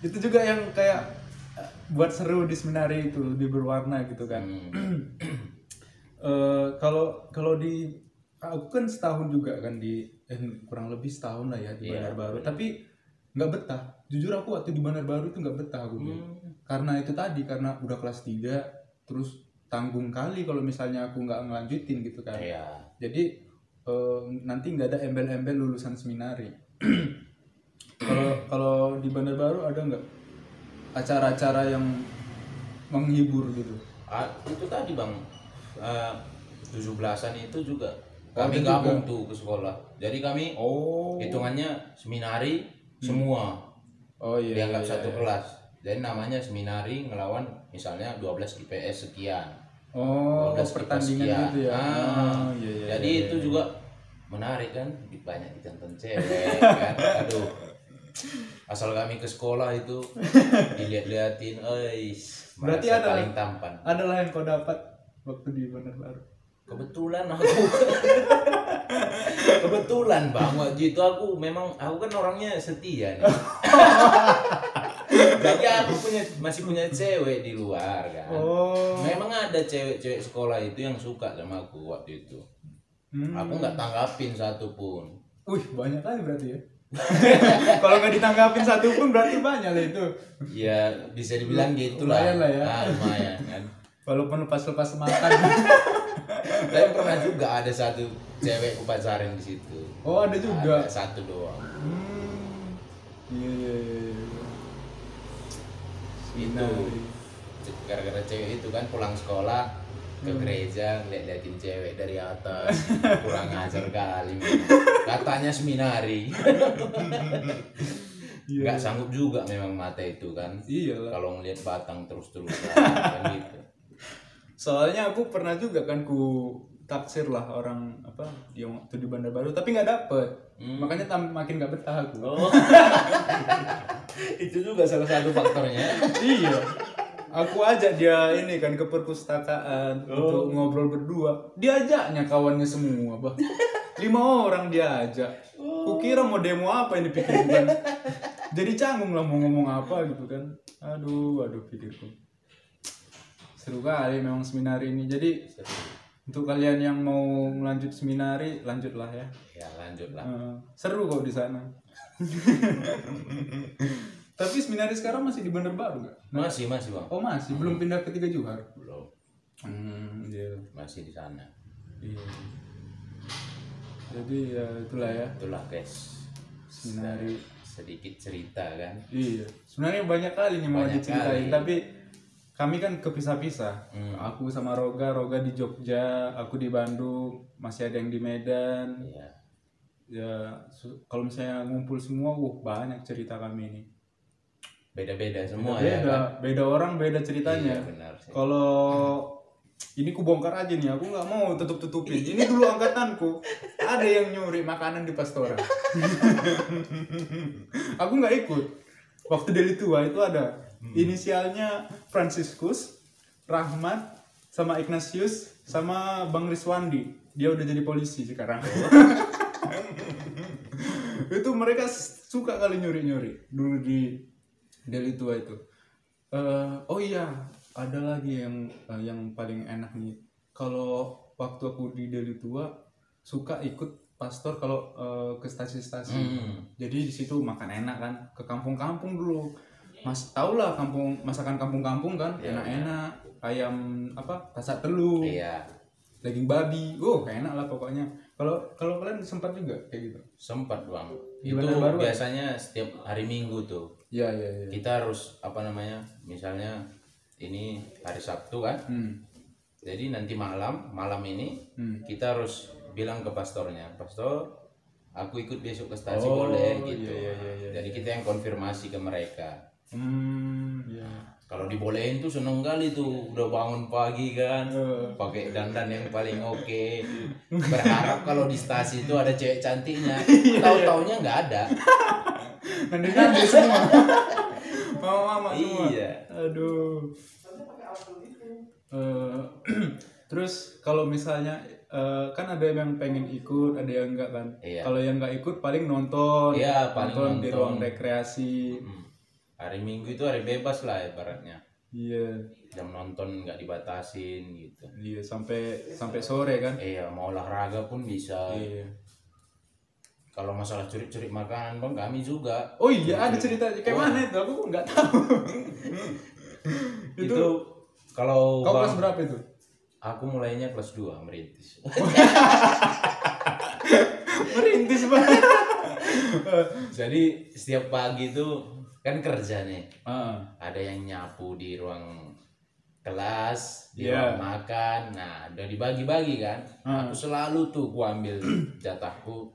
Itu juga yang kayak eh, buat seru di seminari itu lebih berwarna gitu kan. Hmm. Eh, kalau kalau di aku kan setahun juga kan di eh, kurang lebih setahun lah ya di Iya. Bandar Baru tapi nggak betah jujur aku waktu di Bandar Baru itu nggak betah aku. Hmm. karena itu tadi karena udah kelas 3 terus tanggung kali kalau misalnya aku nggak ngelanjutin gitu kan Iya. jadi eh, nanti nggak ada embel-embel lulusan seminari kalau kalau di Bandar Baru ada nggak acara-acara yang menghibur gitu Ah, itu tadi bang eh, 17-an itu juga kami ada gabung tuh ke sekolah. Jadi kami oh. hitungannya seminari semua. Oh iya dianggap iya, satu iya. kelas. Jadi namanya seminari ngelawan misalnya 12 IPS sekian. Oh, 12 IPS pertandingan sekian. gitu ya. Ah, Oh, iya, iya, jadi iya, itu iya. juga menarik kan? Banyak ditonton cewek kan? Aduh. Asal kami ke sekolah itu dilihat-liatin eis Berarti ada- paling tampan. adalah yang kau dapat waktu di Bandar Baru. Kebetulan aku kebetulan bang waktu itu aku memang aku kan orangnya setia nih jadi aku punya masih punya cewek di luar kan Oh. memang ada cewek-cewek sekolah itu yang suka sama aku waktu itu Hmm. aku nggak tanggapin satu pun Wih, banyak kali berarti ya. Kalau nggak ditanggapin satu pun berarti banyak lah itu. ya bisa dibilang gitu lah Lumayan lah ya. Ah, lumayan kan Walaupun lepas-lepas makan. Tapi pernah juga ada satu cewek upacaran di situ oh, ada juga. ada satu doang Hmm. Iya, iya, iya. iya. itu gara-gara cewek itu kan pulang sekolah ke Hmm. gereja ngeliat-liatin cewek dari atas kurang ajar kali katanya seminari Iya. nggak sanggup juga memang mata itu kan Iya lah. kalau ngeliat batang terus-terus kan gitu Soalnya aku pernah juga kan ku taksir lah orang apa yang waktu di Bandar Baru tapi nggak dapet. Hmm. Makanya tam- makin nggak betah aku. oh itu juga salah satu faktornya iya. Aku ajak dia ini kan ke perpustakaan untuk ngobrol berdua. Diajaknya kawannya semua, bah. Lima orang dia ajak. Kukira mau demo apa ini pikirku kan. Jadi canggung lah mau ngomong apa gitu kan. Aduh, aduh pikirku. Seru kali memang seminari ini. Jadi untuk kalian yang mau melanjut seminari, lanjutlah ya. ya lanjut lah Eh, seru kok di sana. Tapi seminari sekarang masih di Bandar Baru nggak? masih masih bang Oh masih, belum pindah ke Tiga Johar. belum Hmm, iya. masih di sana Iya. Jadi ya itulah ya itulah guys seminari. sedikit cerita kan Iya. Sebenarnya banyak kali nih mau diceritain, kali. tapi kami kan kepisah-pisah. Hmm. Aku sama Roga, Roga di Jogja, aku di Bandung, masih ada yang di Medan. Iya. Ya kalau misalnya ngumpul semua, uh banyak cerita kami ini. beda-beda semua ya beda, kan? beda orang beda ceritanya. Iya, benar sih. Kalau ini ku bongkar aja nih, aku nggak mau tutup tutupin. Ini dulu angkatanku, ada yang nyuri makanan di pastoran. aku nggak ikut. Waktu dari tua itu ada inisialnya Franciscus, Rahmat, sama Ignatius, sama Bang Riswandi. Dia udah jadi polisi sekarang. itu mereka suka kali nyuri-nyuri dulu di Deli tua itu. Eh, oh iya, ada lagi yang eh, yang paling enak nih. Kalau waktu aku di Deli tua suka ikut pastor kalau eh, ke stasi-stasi. Hmm. Jadi di situ makan enak kan. Ke kampung-kampung dulu. Mas tau lah kampung masakan kampung-kampung kan Iya, enak-enak. Ayam apa? Tasak telur, Iya, daging babi. Oh, enak lah pokoknya. Kalau kalau kalian sempat juga kayak gitu. sempat bang. Di Itu Banjarbaru ada? biasanya setiap hari Minggu tuh. Iya, iya, iya. Kita harus apa namanya? Misalnya ini hari Sabtu kan. Hmm. Jadi nanti malam, malam ini Hmm. kita harus bilang ke pastornya, pastor, aku ikut besok ke stasi Oh, boleh gitu. iya, iya, iya, Jadi kita yang konfirmasi ke mereka. Hmm, ya. Kalau dibolehin tuh seneng kali tuh, udah bangun pagi kan, pakai dandan yang paling oke. Berharap kalau di stasi itu ada cewek cantiknya. Iya, Tahu-taunya nggak ada. Nanti nanti semua. Mama-mama semua. Iya. Aduh. Eh, terus kalau misalnya eh, kan ada yang pengen ikut, ada yang enggak kan. Iya. Kalau yang enggak ikut paling nonton. Iya, paling nonton, di nonton. ruang rekreasi. Hmm. Hari Minggu itu hari bebas lah ibaratnya. Iya. Jam nonton nggak dibatasin gitu. Iya sampai sampai sore kan. Iya, mau olahraga pun bisa. Iya. Kalau masalah curi-curi makanan bang, kami juga. Oh iya ada cerita kayak mana itu? Aku nggak tahu. Itu, kalau Kau bang, kelas berapa itu? aku mulainya kelas 2 merintis. Merintis banget. Jadi setiap pagi tuh kan kerja nih. Ah. Ada yang nyapu di ruang kelas, di Iya. ruang makan. Nah, udah dibagi-bagi kan. Ah. Aku selalu tuh gua ambil jatahku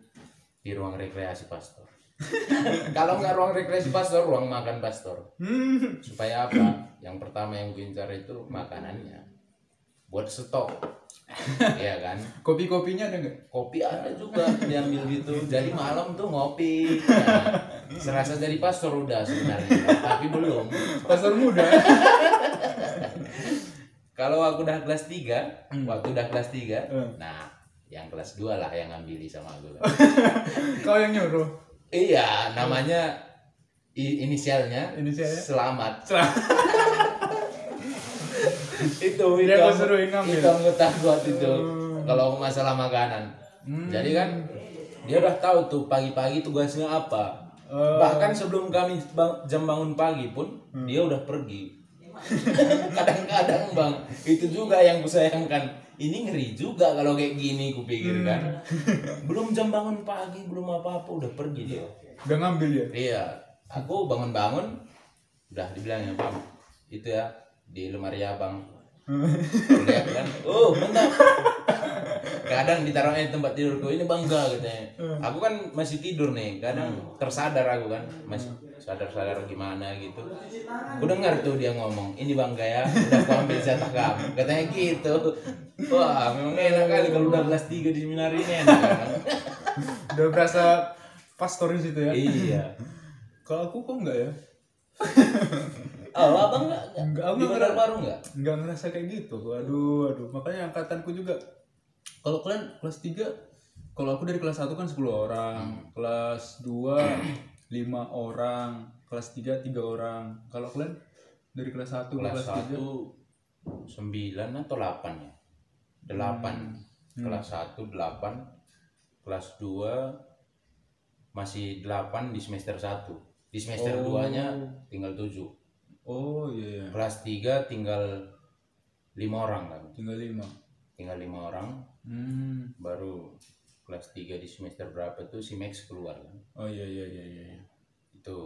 di ruang rekreasi pastor. Kalau nggak ruang rekreasi pastor, ruang makan pastor. Hmm. Supaya apa? Yang pertama yang gue incar itu makanannya. Buat stok. Iya kan? Kopi-kopinya ada nggak? Kopi ada juga diambil gitu. Jadi malam tuh ngopi. Nah, serasa jadi pastor udah sebenarnya, tapi belum. Pasar muda. Kalau aku udah kelas 3, Hmm. waktu udah kelas 3, Hmm. nah yang kelas 2 lah yang ngambil sama aku. Kau yang nyuruh. iya, namanya i- inisialnya Inisialnya? Selamat. Selamat. itu Dia itu suruhin ngambil. itu anggota gua itu Hmm. kalau masalah makanan Hmm. jadi kan dia udah tahu tuh pagi-pagi tugasnya apa Oh. bahkan sebelum kami bang- jam bangun pagi pun Hmm. dia udah pergi kadang-kadang bang itu juga yang kusayangkan ini ngeri juga kalau kayak gini kupikir kan Hmm. belum jam bangun pagi belum apa-apa udah pergi dia Udah ngambil ya? Iya, aku bangun-bangun udah dibilangnya bang itu ya di lemari abang. Lihat kan, oh mantap. Kadang ditaruhnya di tempat tidurku ini bangga katanya. Aku kan masih tidur nih, kadang tersadar aku kan masih sadar-sadar gimana gitu. Aku dengar tuh dia ngomong, ini bangga ya, udah aku ambil jatah kamu. Katanya gitu. Wah, memang enak kali kalau udah kelas 3 di seminar ini enak. kan? Udah berasa pastor di situ ya? iya. Kalau aku kok enggak ya? Oh, abang enggak? Enggak, enggak Bandar Baru enggak? Enggak ngerasa kayak gitu. Aduh, aduh. Makanya angkatanku juga. Kalau kalian kelas 3, kalau aku dari kelas 1 kan 10 orang, kelas 2 5 orang, kelas 3 3 orang. Kalau kalian dari kelas 1 ke kelas kelas 3 satu sembilan atau delapan ya delapan Hmm. kelas satu delapan kelas dua masih delapan di semester satu di semester Oh. duanya tinggal tujuh Oh iya, iya. kelas tiga tinggal lima orang kan tinggal 5. tinggal lima orang Hmm. baru kelas tiga di semester berapa tuh si Max keluar kan Oh iya iya iya iya. iya. itu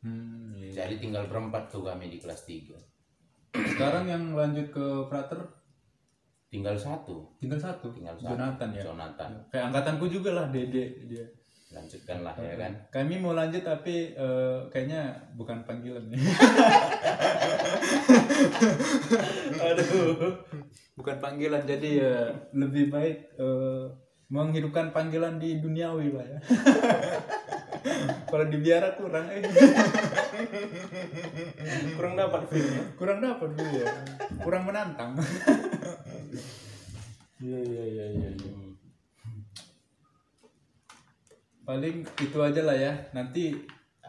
Hmm, iya. jadi tinggal berempat tuh kami di kelas tiga Sekarang yang lanjut ke frater tinggal satu tinggal satu, tinggal satu Jonathan ya. Jonathan Kayak angkatanku juga lah, Dede dia. Lanjutkan lah ya kan Kami mau lanjut tapi eh, kayaknya bukan panggilan nih. Aduh. Bukan panggilan jadi ya lebih baik eh, menghidupkan panggilan di duniawi lah ya. Kalau dibiara kurang eh. kurang dapat filmnya kurang dapat dulu ya. Kurang menantang. Iya iya iya iya. iya. Paling itu aja lah ya. Nanti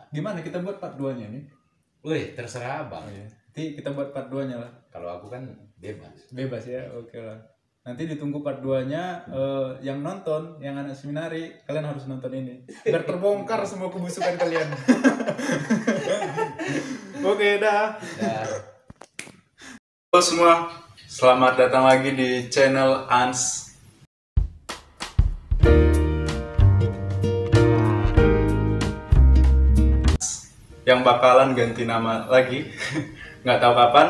gimana kita buat part 2-nya nih? Wih, terserah abang. Nanti kita buat part 2 nya lah. Kalau aku kan bebas. Bebas ya, oke lah. Nanti ditunggu part 2-nya eh, yang nonton, yang anak seminari, kalian harus nonton ini. Biar terbongkar semua kebusukan kalian. oke, dah. Ya, Halo semua, selamat datang lagi di channel Ans. Yang bakalan ganti nama lagi, nggak tahu kapan.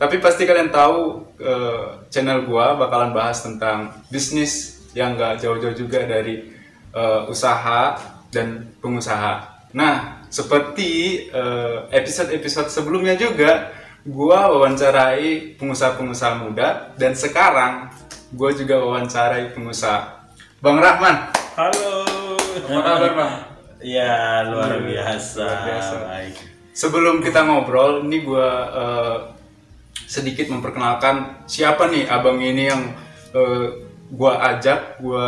Tapi pasti kalian tahu eh, channel gua bakalan bahas tentang bisnis yang nggak jauh-jauh juga dari eh, usaha dan pengusaha. Nah, seperti eh, episode-episode sebelumnya juga, gua wawancarai pengusaha-pengusaha muda dan sekarang gua juga wawancarai pengusaha. Bang Rahman, Halo. apa kabar Bang? Ya luar biasa. Luar biasa. Baik. Sebelum kita ngobrol, ini gua eh, sedikit memperkenalkan siapa nih abang ini yang eh, gua ajak, gua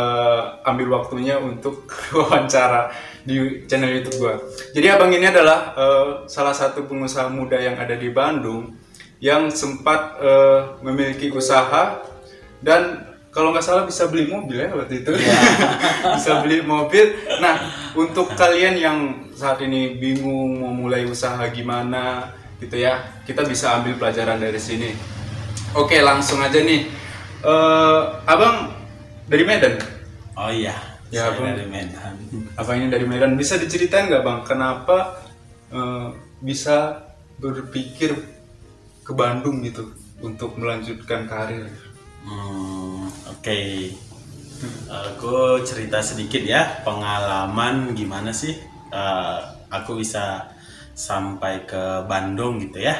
ambil waktunya untuk wawancara di channel YouTube gua. Jadi abang ini adalah eh, salah satu pengusaha muda yang ada di Bandung yang sempat eh, memiliki usaha dan kalau nggak salah bisa beli mobil ya waktu itu. Bisa beli mobil. Nah untuk kalian yang saat ini bingung mau mulai usaha gimana gitu ya kita bisa ambil pelajaran dari sini. Oke langsung aja nih. Eh, abang dari Medan? Oh iya. Ya, saya Bang. dari Medan. abang ini dari Medan? Bisa diceritain nggak bang kenapa eh, bisa berpikir ke Bandung gitu untuk melanjutkan karir Hmm, Oke. Aku cerita sedikit ya pengalaman gimana sih eh, aku bisa sampai ke Bandung gitu ya.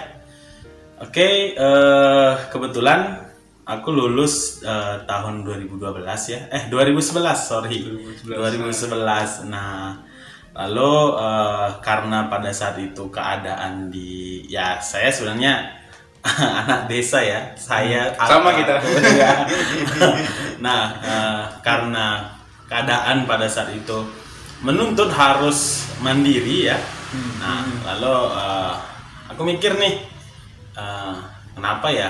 Oke, eh, kebetulan aku lulus eh, tahun 2012 ya. Eh 2011 sorry. 2011. Nah, lalu eh, karena pada saat itu keadaan di ya saya sebenarnya anak desa ya. Saya Sama kita. Ya. nah, eh, karena keadaan pada saat itu menuntut harus mandiri ya. Nah, lalu eh, aku mikir nih, eh, kenapa ya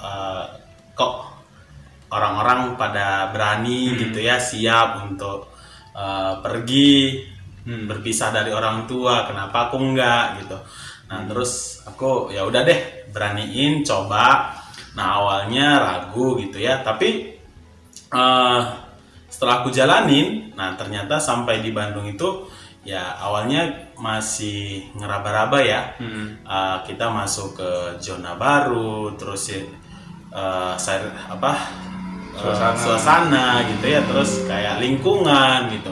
eh, kok orang-orang pada berani gitu ya siap untuk eh, pergi berpisah dari orang tua, kenapa aku enggak gitu. Nah, terus aku ya udah deh beraniin coba. Nah, awalnya ragu gitu ya, tapi eh, setelah aku jalanin, nah ternyata sampai di Bandung itu ya awalnya masih ngeraba-raba ya. Eh, kita masuk ke zona baru, terus ya, eh, saya apa Suasana. suasana gitu ya, terus kayak lingkungan gitu.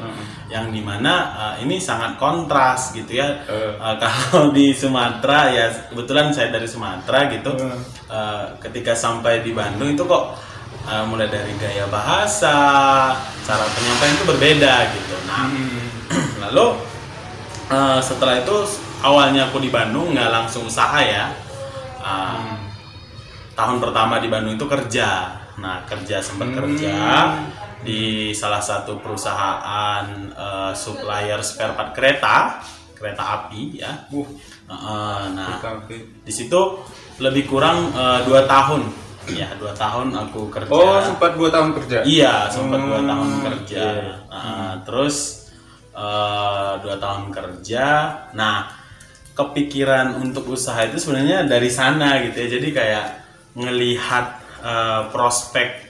Yang di mana eh, ini sangat kontras gitu ya. Eh. Eh, kalau di Sumatera ya kebetulan saya dari Sumatera gitu. Hmm. Eh, ketika sampai di Bandung itu kok eh, mulai dari gaya bahasa, cara penyampaian itu berbeda gitu. Nah, lalu eh, setelah itu awalnya aku di Bandung nggak langsung usaha ya. Eh, Tahun pertama di Bandung itu kerja. Nah, kerja sempat kerja di salah satu perusahaan eh, supplier spare part kereta, kereta api ya. Uh, Eh, nah, di situ lebih kurang eh, dua tahun. Ya dua tahun aku kerja. Oh sempat dua tahun kerja? Iya sempat dua Hmm, tahun kerja. Nah, terus eh, dua tahun kerja. Nah kepikiran untuk usaha itu sebenarnya dari sana gitu ya. Jadi kayak ngelihat eh, prospek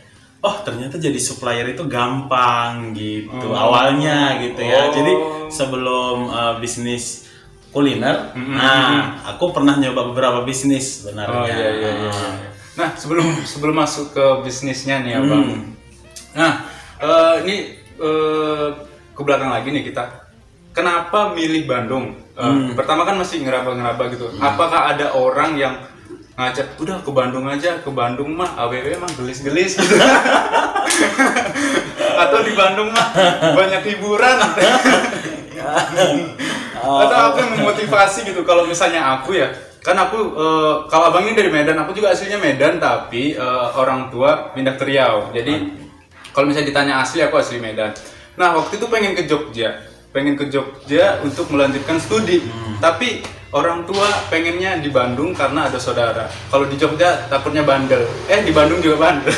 oh ternyata jadi supplier itu gampang gitu awalnya gitu ya Oh. jadi sebelum eh, bisnis kuliner nah aku pernah nyoba beberapa bisnis sebenarnya Oh iya iya iya. Nah sebelum sebelum masuk ke bisnisnya nih abang. Nah eh, ini eh, ke belakang lagi nih kita. Kenapa milih Bandung? Eh, Pertama kan masih ngeraba-ngeraba gitu. Apakah ada orang yang ngajak udah ke Bandung aja ke Bandung mah aww mah gelis-gelis gitu. Atau di Bandung mah banyak hiburan. Atau apa yang memotivasi gitu kalau misalnya aku ya kan aku eh, kalau abang ini dari Medan aku juga aslinya Medan tapi eh, orang tua pindah ke Riau. Jadi kalau misalnya ditanya asli aku asli Medan. Nah waktu itu pengen ke Jogja pengen ke Jogja untuk melanjutkan studi. Tapi orang tua pengennya di Bandung karena ada saudara. Kalau di Jogja takutnya bandel. Eh di Bandung juga bandel.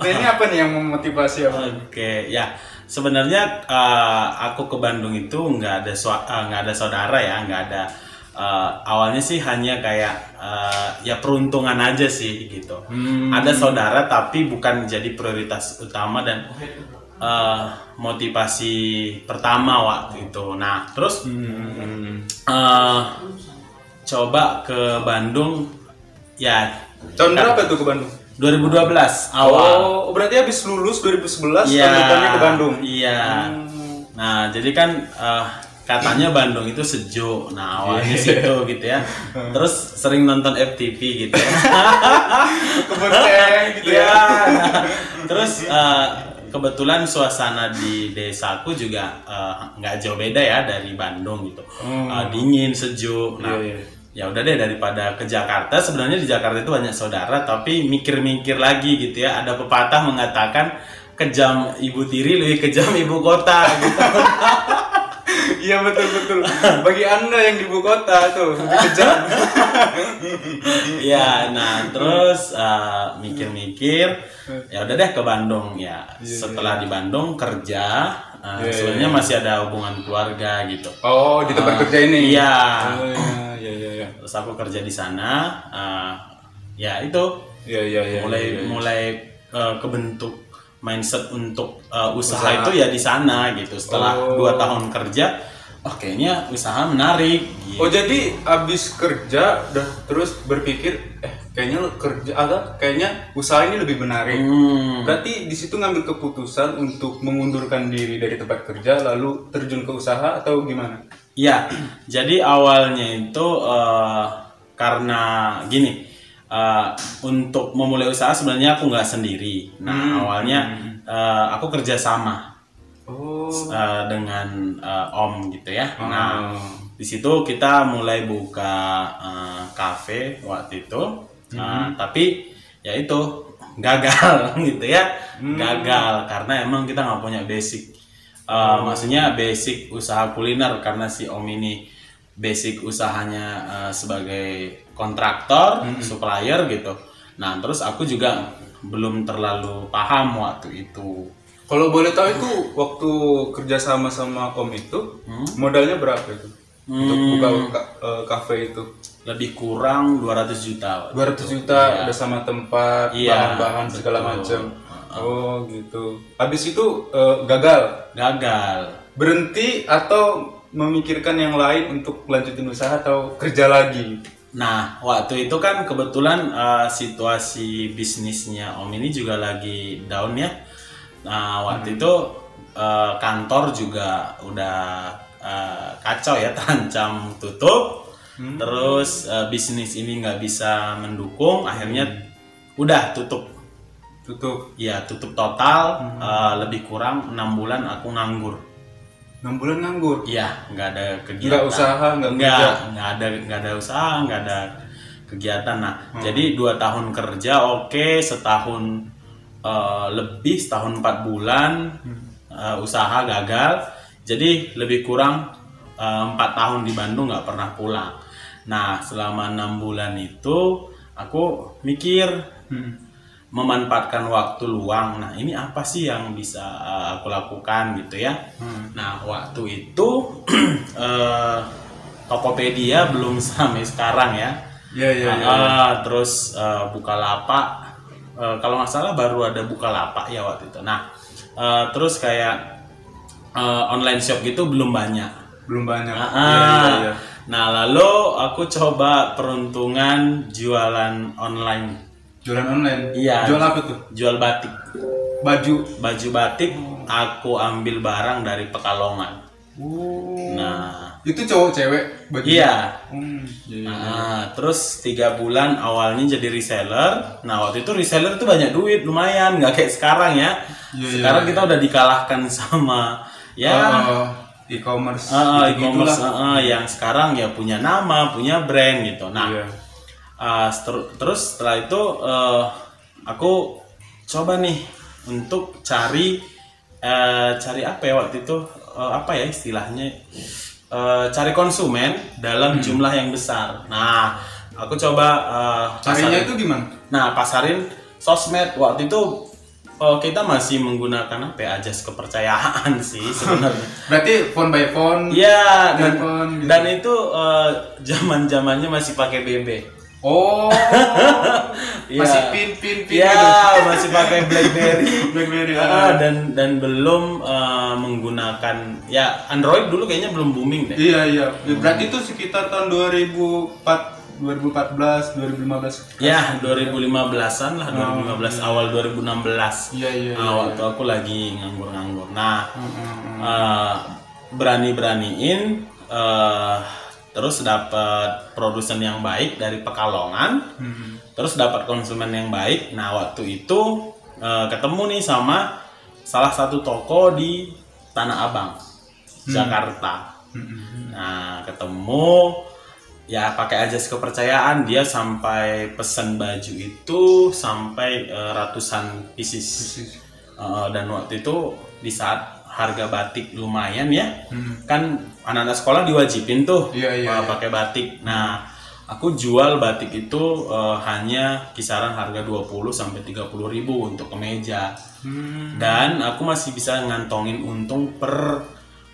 nah ini apa nih yang memotivasi apa? Oke, ya sebenarnya eh, aku ke Bandung itu nggak ada eh, nggak ada saudara ya, nggak ada. eh, awalnya sih hanya kayak eh, ya peruntungan aja sih gitu. Ada saudara tapi bukan jadi prioritas utama dan eh, motivasi pertama waktu itu. Nah terus eh, coba ke Bandung ya Tahun berapa tuh ke Bandung? 2012 awal. Oh, berarti habis lulus 2011 Iya. lanjutannya ke Bandung. Iya. Nah, jadi kan eh, katanya Bandung itu sejuk. Nah, awalnya situ gitu ya. Terus sering nonton FTV gitu ya. Gitu ya. Iya. Nah, terus eh, kebetulan suasana di desaku juga eh, nggak jauh beda ya dari Bandung gitu. Eh, dingin, sejuk. Nah, Iya, iya. ya udah deh daripada ke Jakarta. Sebenarnya di Jakarta itu banyak saudara, tapi mikir-mikir lagi gitu ya. Ada pepatah mengatakan kejam ibu tiri lebih kejam ibu kota gitu. Iya betul betul. Bagi anda yang di ibu kota tuh lebih kejam. ya, nah terus eh, mikir-mikir, ya udah deh ke Bandung ya. Setelah di Bandung kerja, eh, Iya, sebenarnya masih ada hubungan keluarga gitu. Oh di tempat kerja ini. Iya. Oh, iya iya iya. iya. Terus aku kerja di sana, eh, ya itu Iya iya iya. mulai iya, iya. mulai eh, kebentuk mindset untuk eh, usaha, itu ya di sana gitu. Setelah Oh. dua tahun kerja, oh kayaknya usaha menarik. Gitu. Oh jadi abis kerja udah terus berpikir eh kayaknya kerja agak kayaknya usaha ini lebih menarik. Hmm. Berarti di situ ngambil keputusan untuk mengundurkan diri dari tempat kerja lalu terjun ke usaha atau gimana? Ya, jadi awalnya itu eh, karena gini, eh, untuk memulai usaha sebenarnya aku nggak sendiri. Nah awalnya eh, aku kerja sama Oh. eh, dengan eh, Om gitu ya. Nah Oh. di situ kita mulai buka kafe waktu itu, Eh, tapi ya itu gagal gitu ya, gagal karena emang kita nggak punya basic. Eh, Maksudnya basic usaha kuliner karena si Om ini basic usahanya eh, sebagai kontraktor, supplier gitu. Nah terus aku juga belum terlalu paham waktu itu. Kalau boleh tahu itu waktu kerja sama sama Om itu modalnya berapa itu? Untuk buka ka- eh, kafe itu. Lebih kurang 200 juta. waktu 200 itu. juta Iya. udah sama tempat, Iya, bahan-bahan segala betul. macam. Oh gitu. Habis itu eh, gagal. Gagal. Berhenti atau memikirkan yang lain untuk lanjutin usaha atau kerja lagi? Nah, waktu itu kan kebetulan eh, situasi bisnisnya Om ini juga lagi down ya. Nah, waktu itu eh, kantor juga udah eh, kacau ya, terancam tutup. Terus eh, bisnis ini nggak bisa mendukung, akhirnya udah tutup. Tutup. Ya, tutup total. eh, lebih kurang enam bulan aku nganggur. 6 bulan nganggur. Iya, nggak ada kegiatan. Nggak usaha, nggak nggak, ada, nggak ada usaha, nggak ada kegiatan. Nah, jadi dua tahun kerja, oke, setahun eh, lebih, setahun empat bulan eh, usaha gagal. Jadi lebih kurang eh, empat tahun di Bandung nggak pernah pulang. Nah, selama enam bulan itu aku mikir memanfaatkan waktu luang. Nah, ini apa sih yang bisa uh, aku lakukan gitu ya? Nah, waktu itu eh, Tokopedia belum sampai sekarang ya. Iya iya iya. Ah, terus eh, Bukalapak eh, kalau nggak salah baru ada Bukalapak ya waktu itu. Nah, eh, terus kayak eh, online shop gitu belum banyak. Belum banyak. Ah, Iya iya iya. Nah, lalu aku coba peruntungan jualan online. Jualan online. Iya. Jual apa tuh? Jual batik. Baju. Baju batik aku ambil barang dari Pekalongan. Nah, Itu cowok cewek baju. iya. Hmm, iya, iya. Nah, terus tiga bulan awalnya jadi reseller. Nah, waktu itu reseller itu banyak duit, lumayan, nggak kayak sekarang ya. Iya, sekarang kita udah dikalahkan sama ya Oh, e-commerce. gitu-gitulah. e-commerce ah, yang sekarang ya punya nama, punya brand gitu. Nah, Iya. Seter- terus setelah itu eh, aku coba nih untuk cari eh, cari apa ya waktu itu eh, apa ya istilahnya Eh, cari konsumen dalam Hmm. jumlah yang besar. Nah, aku coba eh, Carinya pasarin- itu gimana? Nah, pasarin sosmed waktu itu eh, kita masih menggunakan apa ya, ajas kepercayaan sih sebenarnya. Berarti phone by phone. Iya, dan, gitu. dan itu eh, zaman-zamannya masih pakai BB. Oh. Iya. Masih pin pin pin Iya, gitu. masih pakai BlackBerry. BlackBerry. Ah, dan dan belum eh, menggunakan ya Android dulu kayaknya belum booming deh. Iya iya. Berarti itu sekitar tahun 2004 2014 2015. Ya, 2015-an lah, 2015 awal 2016. Iya iya. Ah, waktu aku lagi nganggur-nganggur. Nah, Hmm, eh, berani-beraniin eh, terus dapat produsen yang baik dari Pekalongan, Hmm. terus dapat konsumen yang baik. Nah, waktu itu eh, ketemu nih sama salah satu toko di Tanah Abang, Jakarta. Hmm. Nah, ketemu ya pakai ajas kepercayaan dia sampai pesen baju itu sampai eh, ratusan pieces. Eh, dan waktu itu di saat harga batik lumayan ya, kan anak-anak sekolah diwajibin tuh Hmm. Iya, iya, eh, iya. pakai batik. Nah, aku jual batik itu eh, hanya kisaran harga 20 sampai 30 ribu untuk kemeja. Hmm. Dan aku masih bisa ngantongin untung per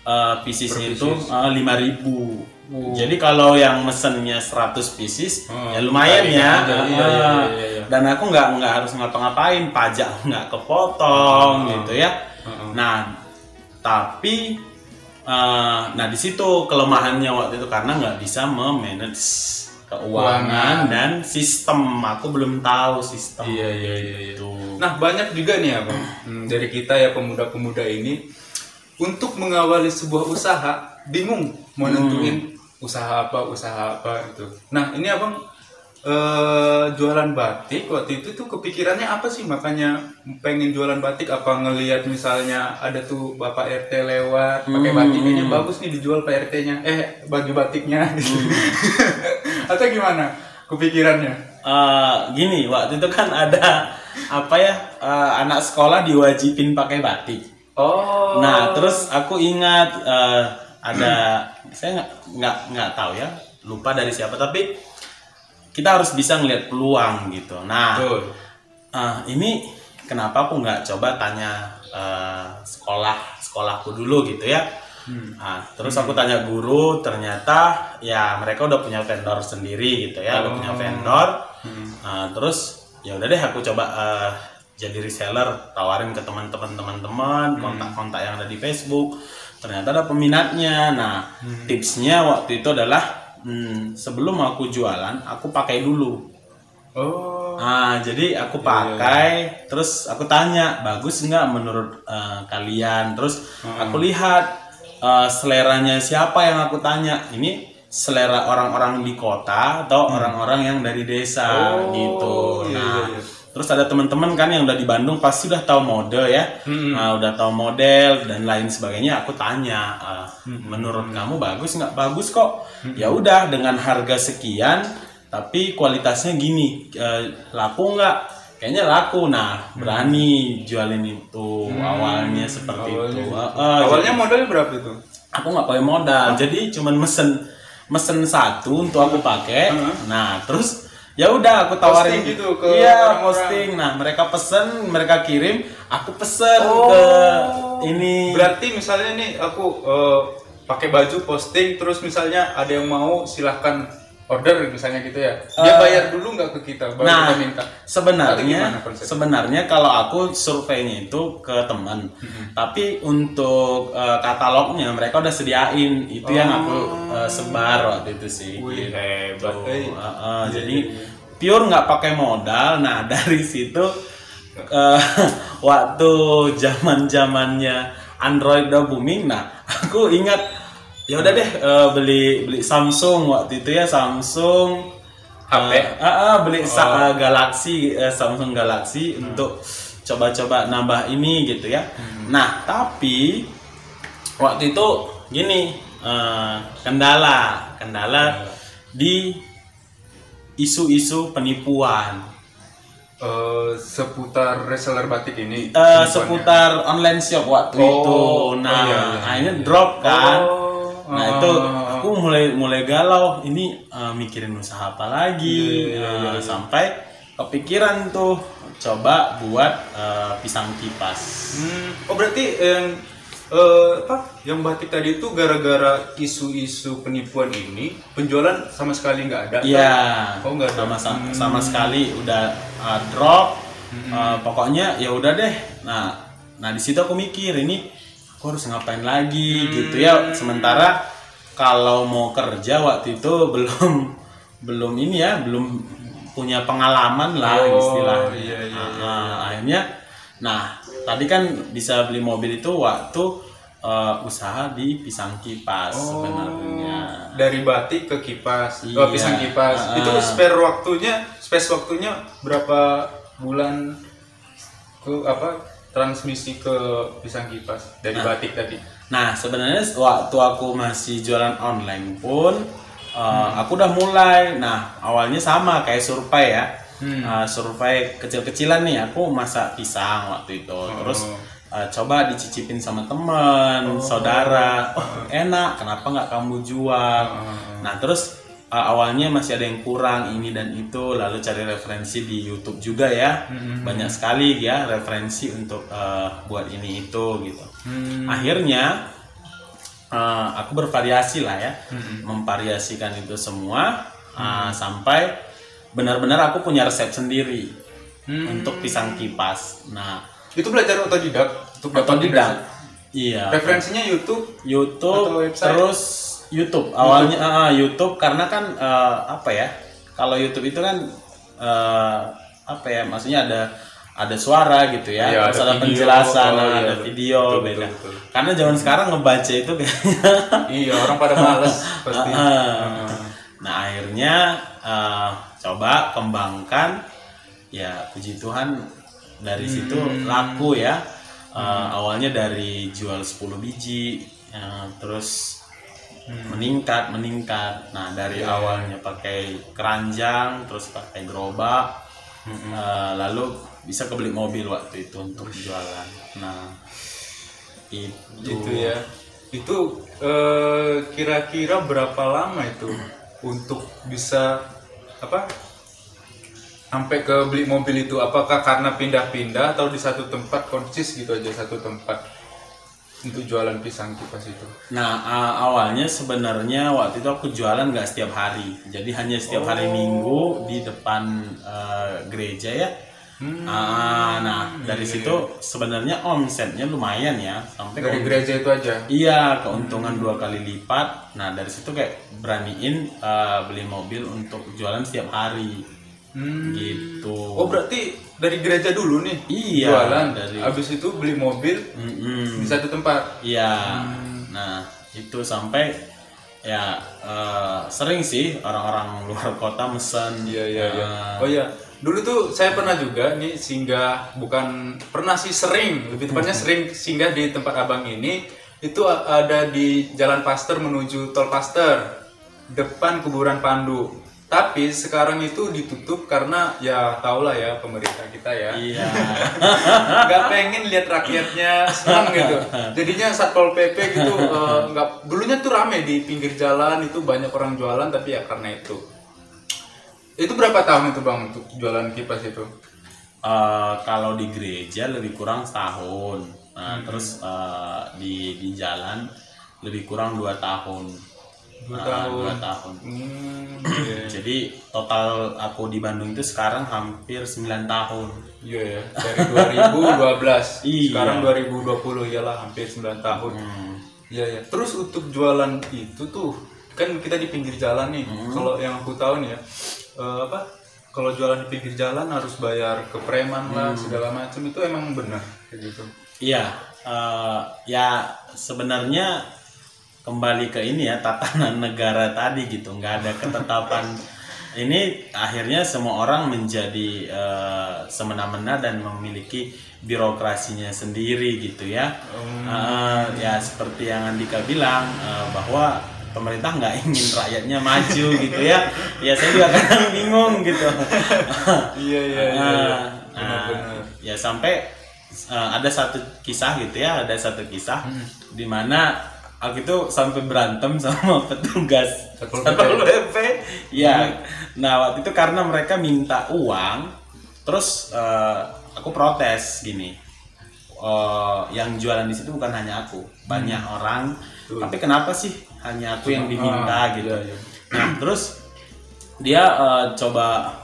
uh, piecesnya itu uh, 5000 Jadi kalau yang mesennya 100 pieces Oh, ya lumayan ya. aja, iya, Uh, iya, iya, iya. Dan aku nggak nggak harus ngapa-ngapain, pajak nggak kepotong Oh. gitu ya. Oh. Nah, tapi uh, nah di situ kelemahannya waktu itu karena nggak bisa memanage keuangan Keuangan. dan sistem. Aku belum tahu sistem. Iya, iya, iya, iya. Gitu. Nah banyak juga nih abang hmm, dari kita ya pemuda-pemuda ini untuk mengawali sebuah usaha bingung mau nentuin usaha apa usaha apa itu. Nah ini abang eh, jualan batik waktu itu tuh kepikirannya apa sih makanya pengen jualan batik apa ngelihat misalnya ada tuh bapak RT lewat pakai batik ini bagus nih dijual pak RT-nya eh baju batiknya gitu. atau gimana kepikirannya? Eh, gini waktu itu kan ada apa ya eh, anak sekolah diwajibin pakai batik. Oh. Nah terus aku ingat eh, ada saya nggak nggak nggak tahu ya lupa dari siapa tapi kita harus bisa ngelihat peluang gitu. Nah Betul. eh, ini kenapa aku nggak coba tanya eh, sekolah sekolahku dulu gitu ya. Nah, terus aku tanya guru, ternyata ya mereka udah punya vendor sendiri gitu ya, udah punya vendor. Nah, terus ya udah deh aku coba eh, jadi reseller, tawarin ke teman-teman teman-teman, kontak-kontak yang ada di Facebook. Ternyata ada peminatnya. Nah, tipsnya waktu itu adalah hmm, sebelum aku jualan, aku pakai dulu. Oh. Ah, jadi aku pakai, terus aku tanya, bagus nggak menurut eh, kalian? Terus aku lihat eh, seleranya siapa yang aku tanya. Ini selera orang-orang di kota atau orang-orang yang dari desa Oh, gitu. iya, Nah, iya, iya. Terus ada teman-teman kan yang udah di Bandung pasti udah tahu mode ya, Nah, udah tahu model dan lain sebagainya. Aku tanya, eh, menurut kamu bagus nggak? Bagus kok. Ya udah dengan harga sekian, tapi kualitasnya gini, eh, laku nggak? Kayaknya laku. Nah, berani jualin itu awalnya seperti itu. Eh, eh, Awalnya modalnya berapa itu? aku nggak pakai modal jadi cuman mesen mesen satu untuk aku pakai nah terus ya udah aku tawarin Posting gitu ke iya orang-orang. posting nah mereka pesen mereka kirim aku pesen Oh. ke ini Berarti misalnya nih aku eh, pakai baju posting terus misalnya ada yang mau silahkan order misalnya gitu ya. Dia Eh, bayar dulu nggak ke kita baru Nah, kita minta. Sebenarnya sebenarnya kalau aku surveinya itu ke teman, Mm-hmm. tapi untuk eh, katalognya mereka udah sediain itu yang aku eh, sebar waktu itu sih. Oh. Wih, Gitu. hebat, eh. Eh, eh, Iya, jadi iya, pure nggak pakai modal. Nah dari situ eh, waktu zaman zamannya Android udah booming, nah aku ingat ya udah deh eh, beli beli Samsung waktu itu ya Samsung HP? Eh, ah, ah, beli sa- eh, Galaxy eh, Samsung Galaxy untuk coba-coba nambah ini gitu ya. Nah tapi waktu itu gini eh, kendala kendala di isu-isu penipuan. Eh, seputar reseller batik ini. Penipuannya. seputar online shop waktu Oh, itu. Nah, oh, iya, iya, akhirnya drop kan. Oh, nah, ah, itu ah, ah. aku mulai mulai galau. Ini eh, mikirin usaha apa lagi? Iya, iya, Eh, iya, iya. Sampai kepikiran tuh coba buat eh, pisang kipas. Hmm, oh berarti yang eh, apa? Yang batik tadi itu gara-gara isu-isu penipuan ini penjualan sama sekali nggak ada. Iya. Oh nggak ada. sama sama, sama sekali udah uh, drop. Uh, pokoknya ya udah deh. Nah, nah di situ aku mikir ini aku harus ngapain lagi gitu ya. Sementara kalau mau kerja waktu itu belum belum ini ya, belum punya pengalaman lah Oh, istilahnya. iya, iya, iya, nah, akhirnya nah, tadi kan bisa beli mobil itu waktu uh, usaha di pisang kipas Oh, sebenarnya. Dari batik ke kipas, Iya. oh, pisang kipas. Ah. Itu spare waktunya, space waktunya berapa bulan ke apa transmisi ke pisang kipas dari batik tadi? Nah, sebenarnya waktu aku masih jualan online pun uh, aku udah mulai. Nah, awalnya sama kayak survei ya. Uh, survei kecil-kecilan nih, aku masak pisang waktu itu. Terus uh, coba dicicipin sama teman, saudara. Oh, enak. Kenapa nggak kamu jual? Nah, terus uh, awalnya masih ada yang kurang ini dan itu, lalu cari referensi di YouTube juga ya. Banyak sekali ya referensi untuk uh, buat ini itu gitu. Akhirnya uh, aku bervariasi lah ya, memvariasikan itu semua uh, sampai benar-benar aku punya resep sendiri untuk pisang kipas. Nah, Itu belajar otodidak untuk otodidak. Iya. Referensinya YouTube. YouTube Atau website? terus YouTube. Awalnya ah, YouTube karena kan eh, apa ya kalau YouTube itu kan eh, apa ya maksudnya ada ada suara gitu ya terus ada ada, video. penjelasan Oh, iya, ada video Betul, beda. betul, betul. karena zaman sekarang ngebaca itu kayaknya. Iya, orang pada males pasti. Ah. nah akhirnya eh, coba kembangkan ya puji Tuhan dari situ laku ya. Eh, awalnya dari jual 10 biji eh, terus meningkat meningkat. Nah dari awalnya pakai keranjang terus pakai gerobak eh, lalu bisa kebeli mobil waktu itu untuk jualan. Nah itu. Gitu ya. Itu eh, kira-kira berapa lama itu untuk bisa apa? Sampai ke beli mobil itu? Apakah karena pindah-pindah atau di satu tempat konsis gitu aja satu tempat untuk jualan pisang kipas itu. Nah awalnya sebenarnya waktu itu aku jualan nggak setiap hari, jadi hanya setiap hari Oh. Minggu di depan eh, gereja ya. Hmm. Ah, nah dari situ sebenarnya omsetnya lumayan ya, sampai Dari gereja itu aja. iya keuntungan dua kali lipat. Nah dari situ kayak beraniin eh, beli mobil untuk jualan setiap hari, Hmm. gitu. Oh berarti dari gereja dulu nih Iya, jualan, dari- habis itu beli mobil Mm-mm. di satu tempat. Iya. Nah, itu sampai ya eh, sering sih orang-orang luar kota mesen. Iya iya iya. Eh, Oh iya. Dulu tuh saya pernah juga nih singgah bukan pernah sih sering lebih tepatnya sering singgah di tempat abang ini itu ada di Jalan Paster menuju Tol Paster depan kuburan Pandu. Tapi sekarang itu ditutup karena ya tau lah ya pemerintah kita ya Iya. nggak pengen lihat rakyatnya senang gitu jadinya satpol pp gitu nggak dulunya tuh rame di pinggir jalan itu banyak orang jualan tapi ya karena itu itu berapa tahun itu bang untuk jualan kipas itu Eh, kalau di gereja lebih kurang setahun. Nah, terus eh, di di jalan lebih kurang dua tahun. Dua tahun. Dua tahun. hmm, iya Jadi total aku di Bandung itu sekarang hampir 9 tahun. iya ya dari 2012 Iya. sekarang 2020 iyalah hampir 9 tahun Hmm. Iya ya. Terus untuk jualan itu tuh kan kita di pinggir jalan nih. Hmm. Kalau yang aku tahu nih ya, eh, apa? Kalau jualan di pinggir jalan harus bayar ke preman lah Hmm. segala macam itu emang benar kayak gitu. Iya, eh, ya sebenarnya kembali ke ini ya tatanan negara tadi gitu, nggak ada ketetapan. ini akhirnya semua orang menjadi eh, semena-mena dan memiliki birokrasinya sendiri gitu ya. Eh, ya seperti yang Andika bilang eh, bahwa pemerintah nggak ingin rakyatnya maju gitu ya ya saya juga kadang bingung gitu Iya iya iya. Nah, Benar-benar. ya sampai uh, ada satu kisah gitu ya ada satu kisah di mana aku itu sampai berantem sama petugas. Satpol PP. Ya nah waktu itu karena mereka minta uang terus uh, aku protes gini. Uh, yang jualan di situ bukan hanya aku banyak orang. Tapi kenapa sih hanya aku yang diminta Ah, gitu? Iya, iya. nah terus dia uh, coba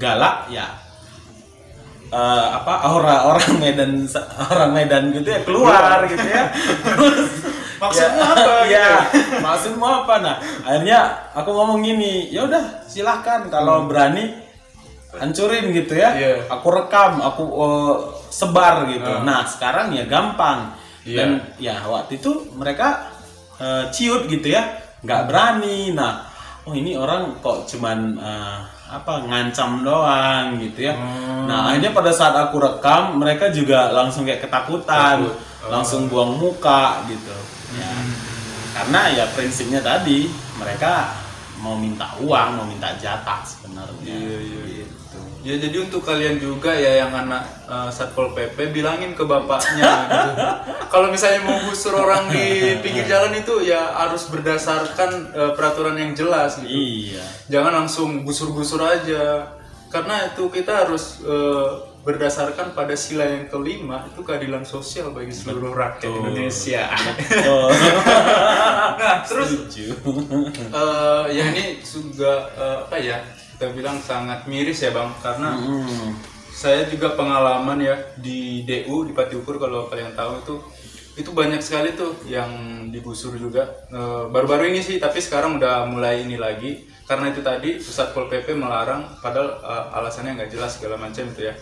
galak ya. Eh, apa aura orang Medan orang Medan gitu ya keluar gitu ya. Terus Maksudmu ya, apa gitu? ya maksudmu apa? Nah akhirnya aku ngomong gini ya udah silahkan. Kalau berani hancurin gitu ya. Iya. aku rekam aku eh, sebar gitu. Nah sekarang ya gampang. Iya. dan ya waktu itu mereka eh, ciut gitu ya. Nggak berani. Nah oh ini orang kok cuman eh, apa ngancam doang gitu ya. Nah akhirnya pada saat aku rekam mereka juga langsung kayak ketakutan. Takut. langsung buang muka gitu ya karena ya prinsipnya tadi mereka mau minta uang mau minta jatah sebenarnya Iya, iya, iya. gitu. Ya jadi untuk kalian juga ya yang anak eh, satpol pp bilangin ke bapaknya. gitu. Kalau misalnya mau gusur orang di pinggir jalan itu ya harus berdasarkan eh, peraturan yang jelas gitu. iya Jangan langsung gusur-gusur aja. Karena itu kita harus eh, berdasarkan pada sila yang kelima itu keadilan sosial bagi seluruh rakyat Betul. Indonesia. nah terus eh, ya ini juga eh, apa ya kita bilang sangat miris ya bang karena Hmm. saya juga pengalaman ya di DU di Pati Ukur kalau kalian tahu itu itu banyak sekali tuh yang digusur juga Eh, baru-baru ini sih tapi sekarang udah mulai ini lagi karena itu tadi pusat pol pp melarang padahal eh, alasannya nggak jelas segala macam itu ya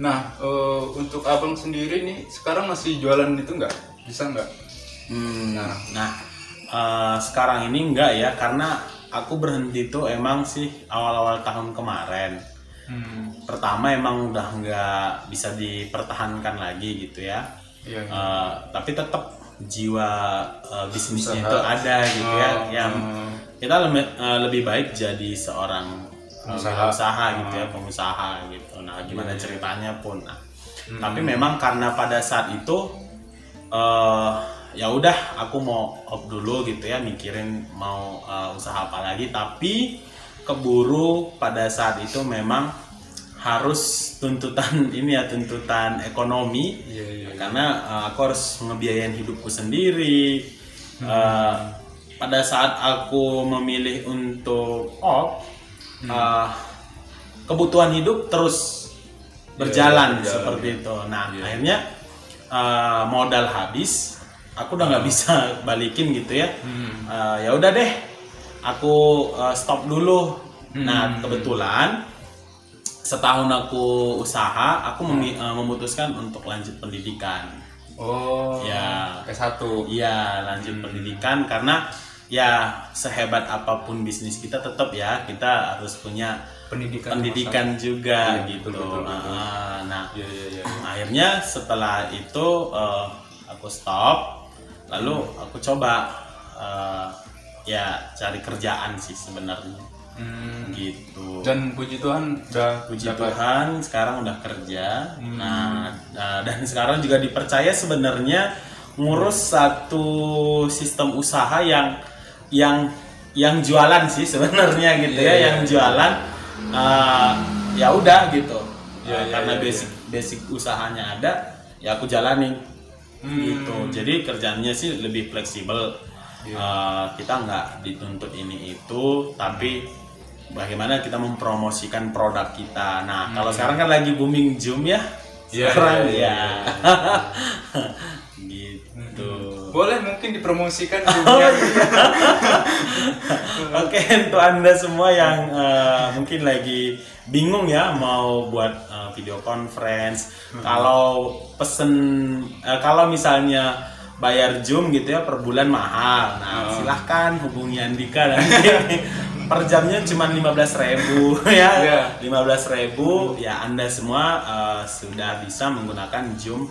nah eh, untuk abang sendiri nih sekarang masih jualan itu nggak bisa nggak Hmm, nah, nah eh, sekarang ini enggak ya karena aku berhenti tuh emang sih awal-awal tahun kemarin. hmm. Pertama emang udah nggak bisa dipertahankan lagi gitu ya. iya iya. Eh, tapi tetap jiwa eh, bisnisnya Usaha. itu ada gitu ya. Oh, Yang hmm. kita lebih, lebih baik jadi seorang Pengusaha. wirausaha gitu ya, Hmm. pengusaha gitu. Nah, gimana Iya, iya. ceritanya pun. Nah, tapi memang karena pada saat itu eh ya udah aku mau off dulu gitu ya mikirin mau eh, usaha apa lagi tapi keburu pada saat itu memang harus tuntutan ini ya tuntutan ekonomi Iya, iya, iya. karena eh, aku harus ngebiayain hidupku sendiri Eh, pada saat aku memilih untuk off eh, kebutuhan hidup terus berjalan berjalan, seperti itu nah Iya. akhirnya eh, modal habis aku udah nggak bisa balikin gitu ya Hmm. Eh, ya udah deh aku eh, stop dulu Hmm. nah kebetulan setahun aku usaha aku memi- eh, memutuskan untuk lanjut pendidikan Oh, Ya. S1. iya lanjut pendidikan karena ya sehebat apa pun bisnis kita tetap ya kita harus punya Pendidikan. pendidikan juga Iya, gitu betul, betul, betul. Ah, nah Iya, iya, iya. akhirnya setelah itu eh, aku stop lalu aku coba eh, ya cari kerjaan sih sebenarnya Hmm. gitu Dan puji Tuhan udah puji dapat- Tuhan sekarang udah kerja Hmm. nah nah, dan sekarang juga dipercaya sebenarnya ngurus satu sistem usaha yang yang yang jualan sih sebenarnya gitu Iya, ya iya, yang jualan eh, ya udah gitu. Iya, Eh, iya, karena iya, basic basic usahanya ada ya aku jalanin Hmm. gitu. Jadi kerjanya sih lebih fleksibel. Iya. Eh, kita nggak dituntut ini itu tapi bagaimana kita mempromosikan produk kita. Nah kalau sekarang kan lagi booming zoom ya. Hmm. Sekarang iya, iya, ya Boleh mungkin dipromosikan Oh, juga. Oke untuk anda semua yang eh, mungkin lagi bingung ya mau buat eh, video conference, kalau pesen eh, kalau misalnya bayar zoom gitu ya per bulan mahal, nah silahkan hubungi Andika nanti. Per jamnya cuma 15.000 ribu ya, Iya. 15.000 ribu. Ya anda semua eh, sudah bisa menggunakan zoom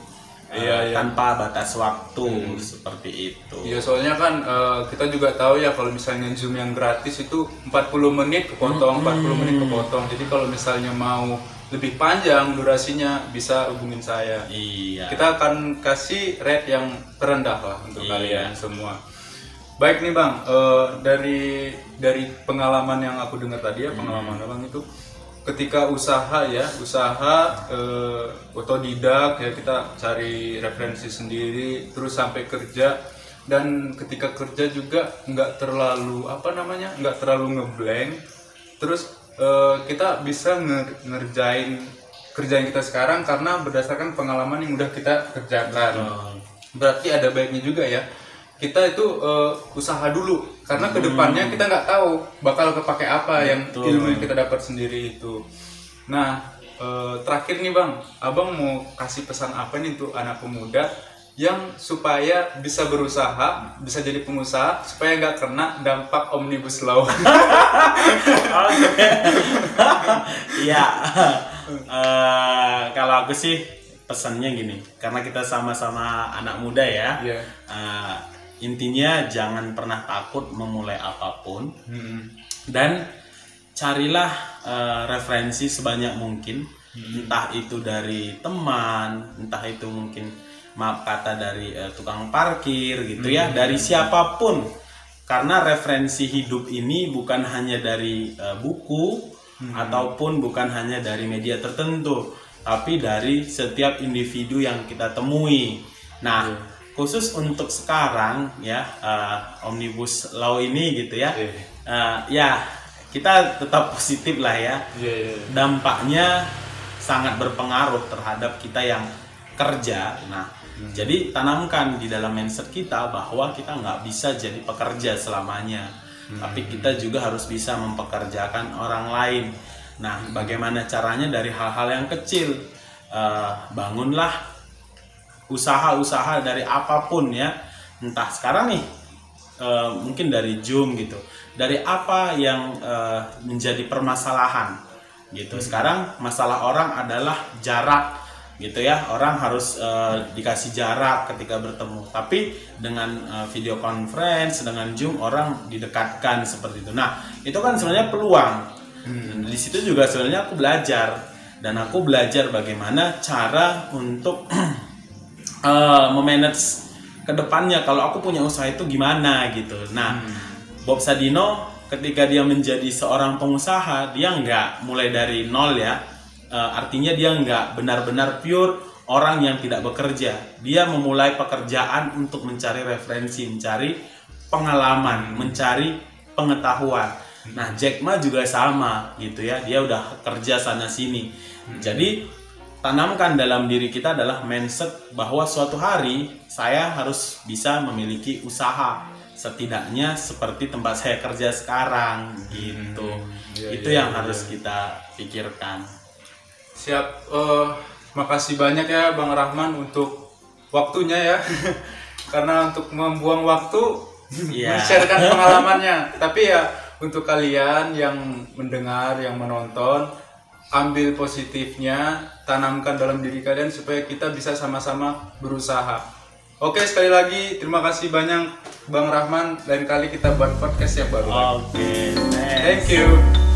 Iya, iya. tanpa batas waktu seperti itu. Iya soalnya kan eh, kita juga tahu ya kalau misalnya zoom yang gratis itu 40 menit kepotong, 40 menit kepotong. Jadi kalau misalnya mau lebih panjang durasinya bisa hubungin saya. Iya. Kita akan kasih rate yang terendah lah untuk Iya. kalian semua. Baik nih bang, eh, dari dari pengalaman yang aku dengar tadi ya pengalaman abang itu ketika usaha ya usaha eh, otodidak ya kita cari referensi sendiri terus sampai kerja. Dan ketika kerja juga nggak terlalu apa namanya nggak terlalu ngeblank. Terus eh, kita bisa nge- ngerjain kerjaan kita sekarang karena berdasarkan pengalaman yang udah kita kerjakan. Berarti ada baiknya juga ya. Kita itu eh, usaha dulu karena ke depannya kita nggak tahu bakal kepake apa yang ilmu yang kita dapat sendiri itu nah eh, terakhir nih bang abang mau kasih pesan apa nih untuk anak pemuda yang supaya bisa berusaha bisa jadi pengusaha supaya nggak kena dampak omnibus law. Iya. Eh, kalau aku sih pesannya gini, karena kita sama-sama anak muda ya. Iya. eh, intinya jangan pernah takut memulai apa pun Hmm. dan carilah eh, referensi sebanyak mungkin, Hmm. entah itu dari teman, entah itu mungkin maaf kata dari eh, tukang parkir gitu ya, Hmm. dari siapa pun. Karena referensi hidup ini bukan hanya dari eh, buku Hmm. ataupun bukan hanya dari media tertentu, tapi dari setiap individu yang kita temui. Nah, Iya. Khusus untuk sekarang ya eh, omnibus law ini gitu ya, Iya. eh, ya kita tetap positif lah ya. Iya, iya. Dampaknya sangat berpengaruh terhadap kita yang kerja. Nah, jadi tanamkan di dalam mindset kita bahwa kita nggak bisa jadi pekerja selamanya, tapi kita juga harus bisa mempekerjakan orang lain. Nah, bagaimana caranya dari hal-hal yang kecil? Eh, bangunlah usaha-usaha dari apa pun ya, entah sekarang nih eh, mungkin dari Zoom gitu, dari apa yang eh, menjadi permasalahan gitu. Sekarang masalah orang adalah jarak gitu ya. Orang harus eh, dikasih jarak ketika bertemu. Tapi dengan eh, video conference dengan zoom orang didekatkan seperti itu. Nah itu kan sebenarnya peluang. Dan di situ juga sebenarnya aku belajar. Dan aku belajar bagaimana cara untuk eh, memanage ke depannya kalau aku punya usaha itu gimana gitu nah Bob Sadino ketika dia menjadi seorang pengusaha dia nggak mulai dari nol ya Eh, artinya dia nggak benar-benar pure orang yang tidak bekerja. Dia memulai pekerjaan untuk mencari referensi, mencari pengalaman, mencari pengetahuan. Nah, Jack Ma juga sama gitu ya. Dia udah kerja sana sini. Jadi tanamkan dalam diri kita adalah mindset bahwa suatu hari saya harus bisa memiliki usaha setidaknya seperti tempat saya kerja sekarang gitu. Iya, Itu iya, yang iya. harus kita pikirkan. Siap, eh, makasih banyak ya Bang Rahman untuk waktunya ya. Karena untuk membuang waktu Iya. men-sharekan pengalamannya. Tapi ya untuk kalian yang mendengar, yang menonton, ambil positifnya, tanamkan dalam diri kalian supaya kita bisa sama-sama berusaha. Oke, sekali lagi terima kasih banyak Bang Rahman. Lain kali kita buat podcast yang baru. Oke, Thank you.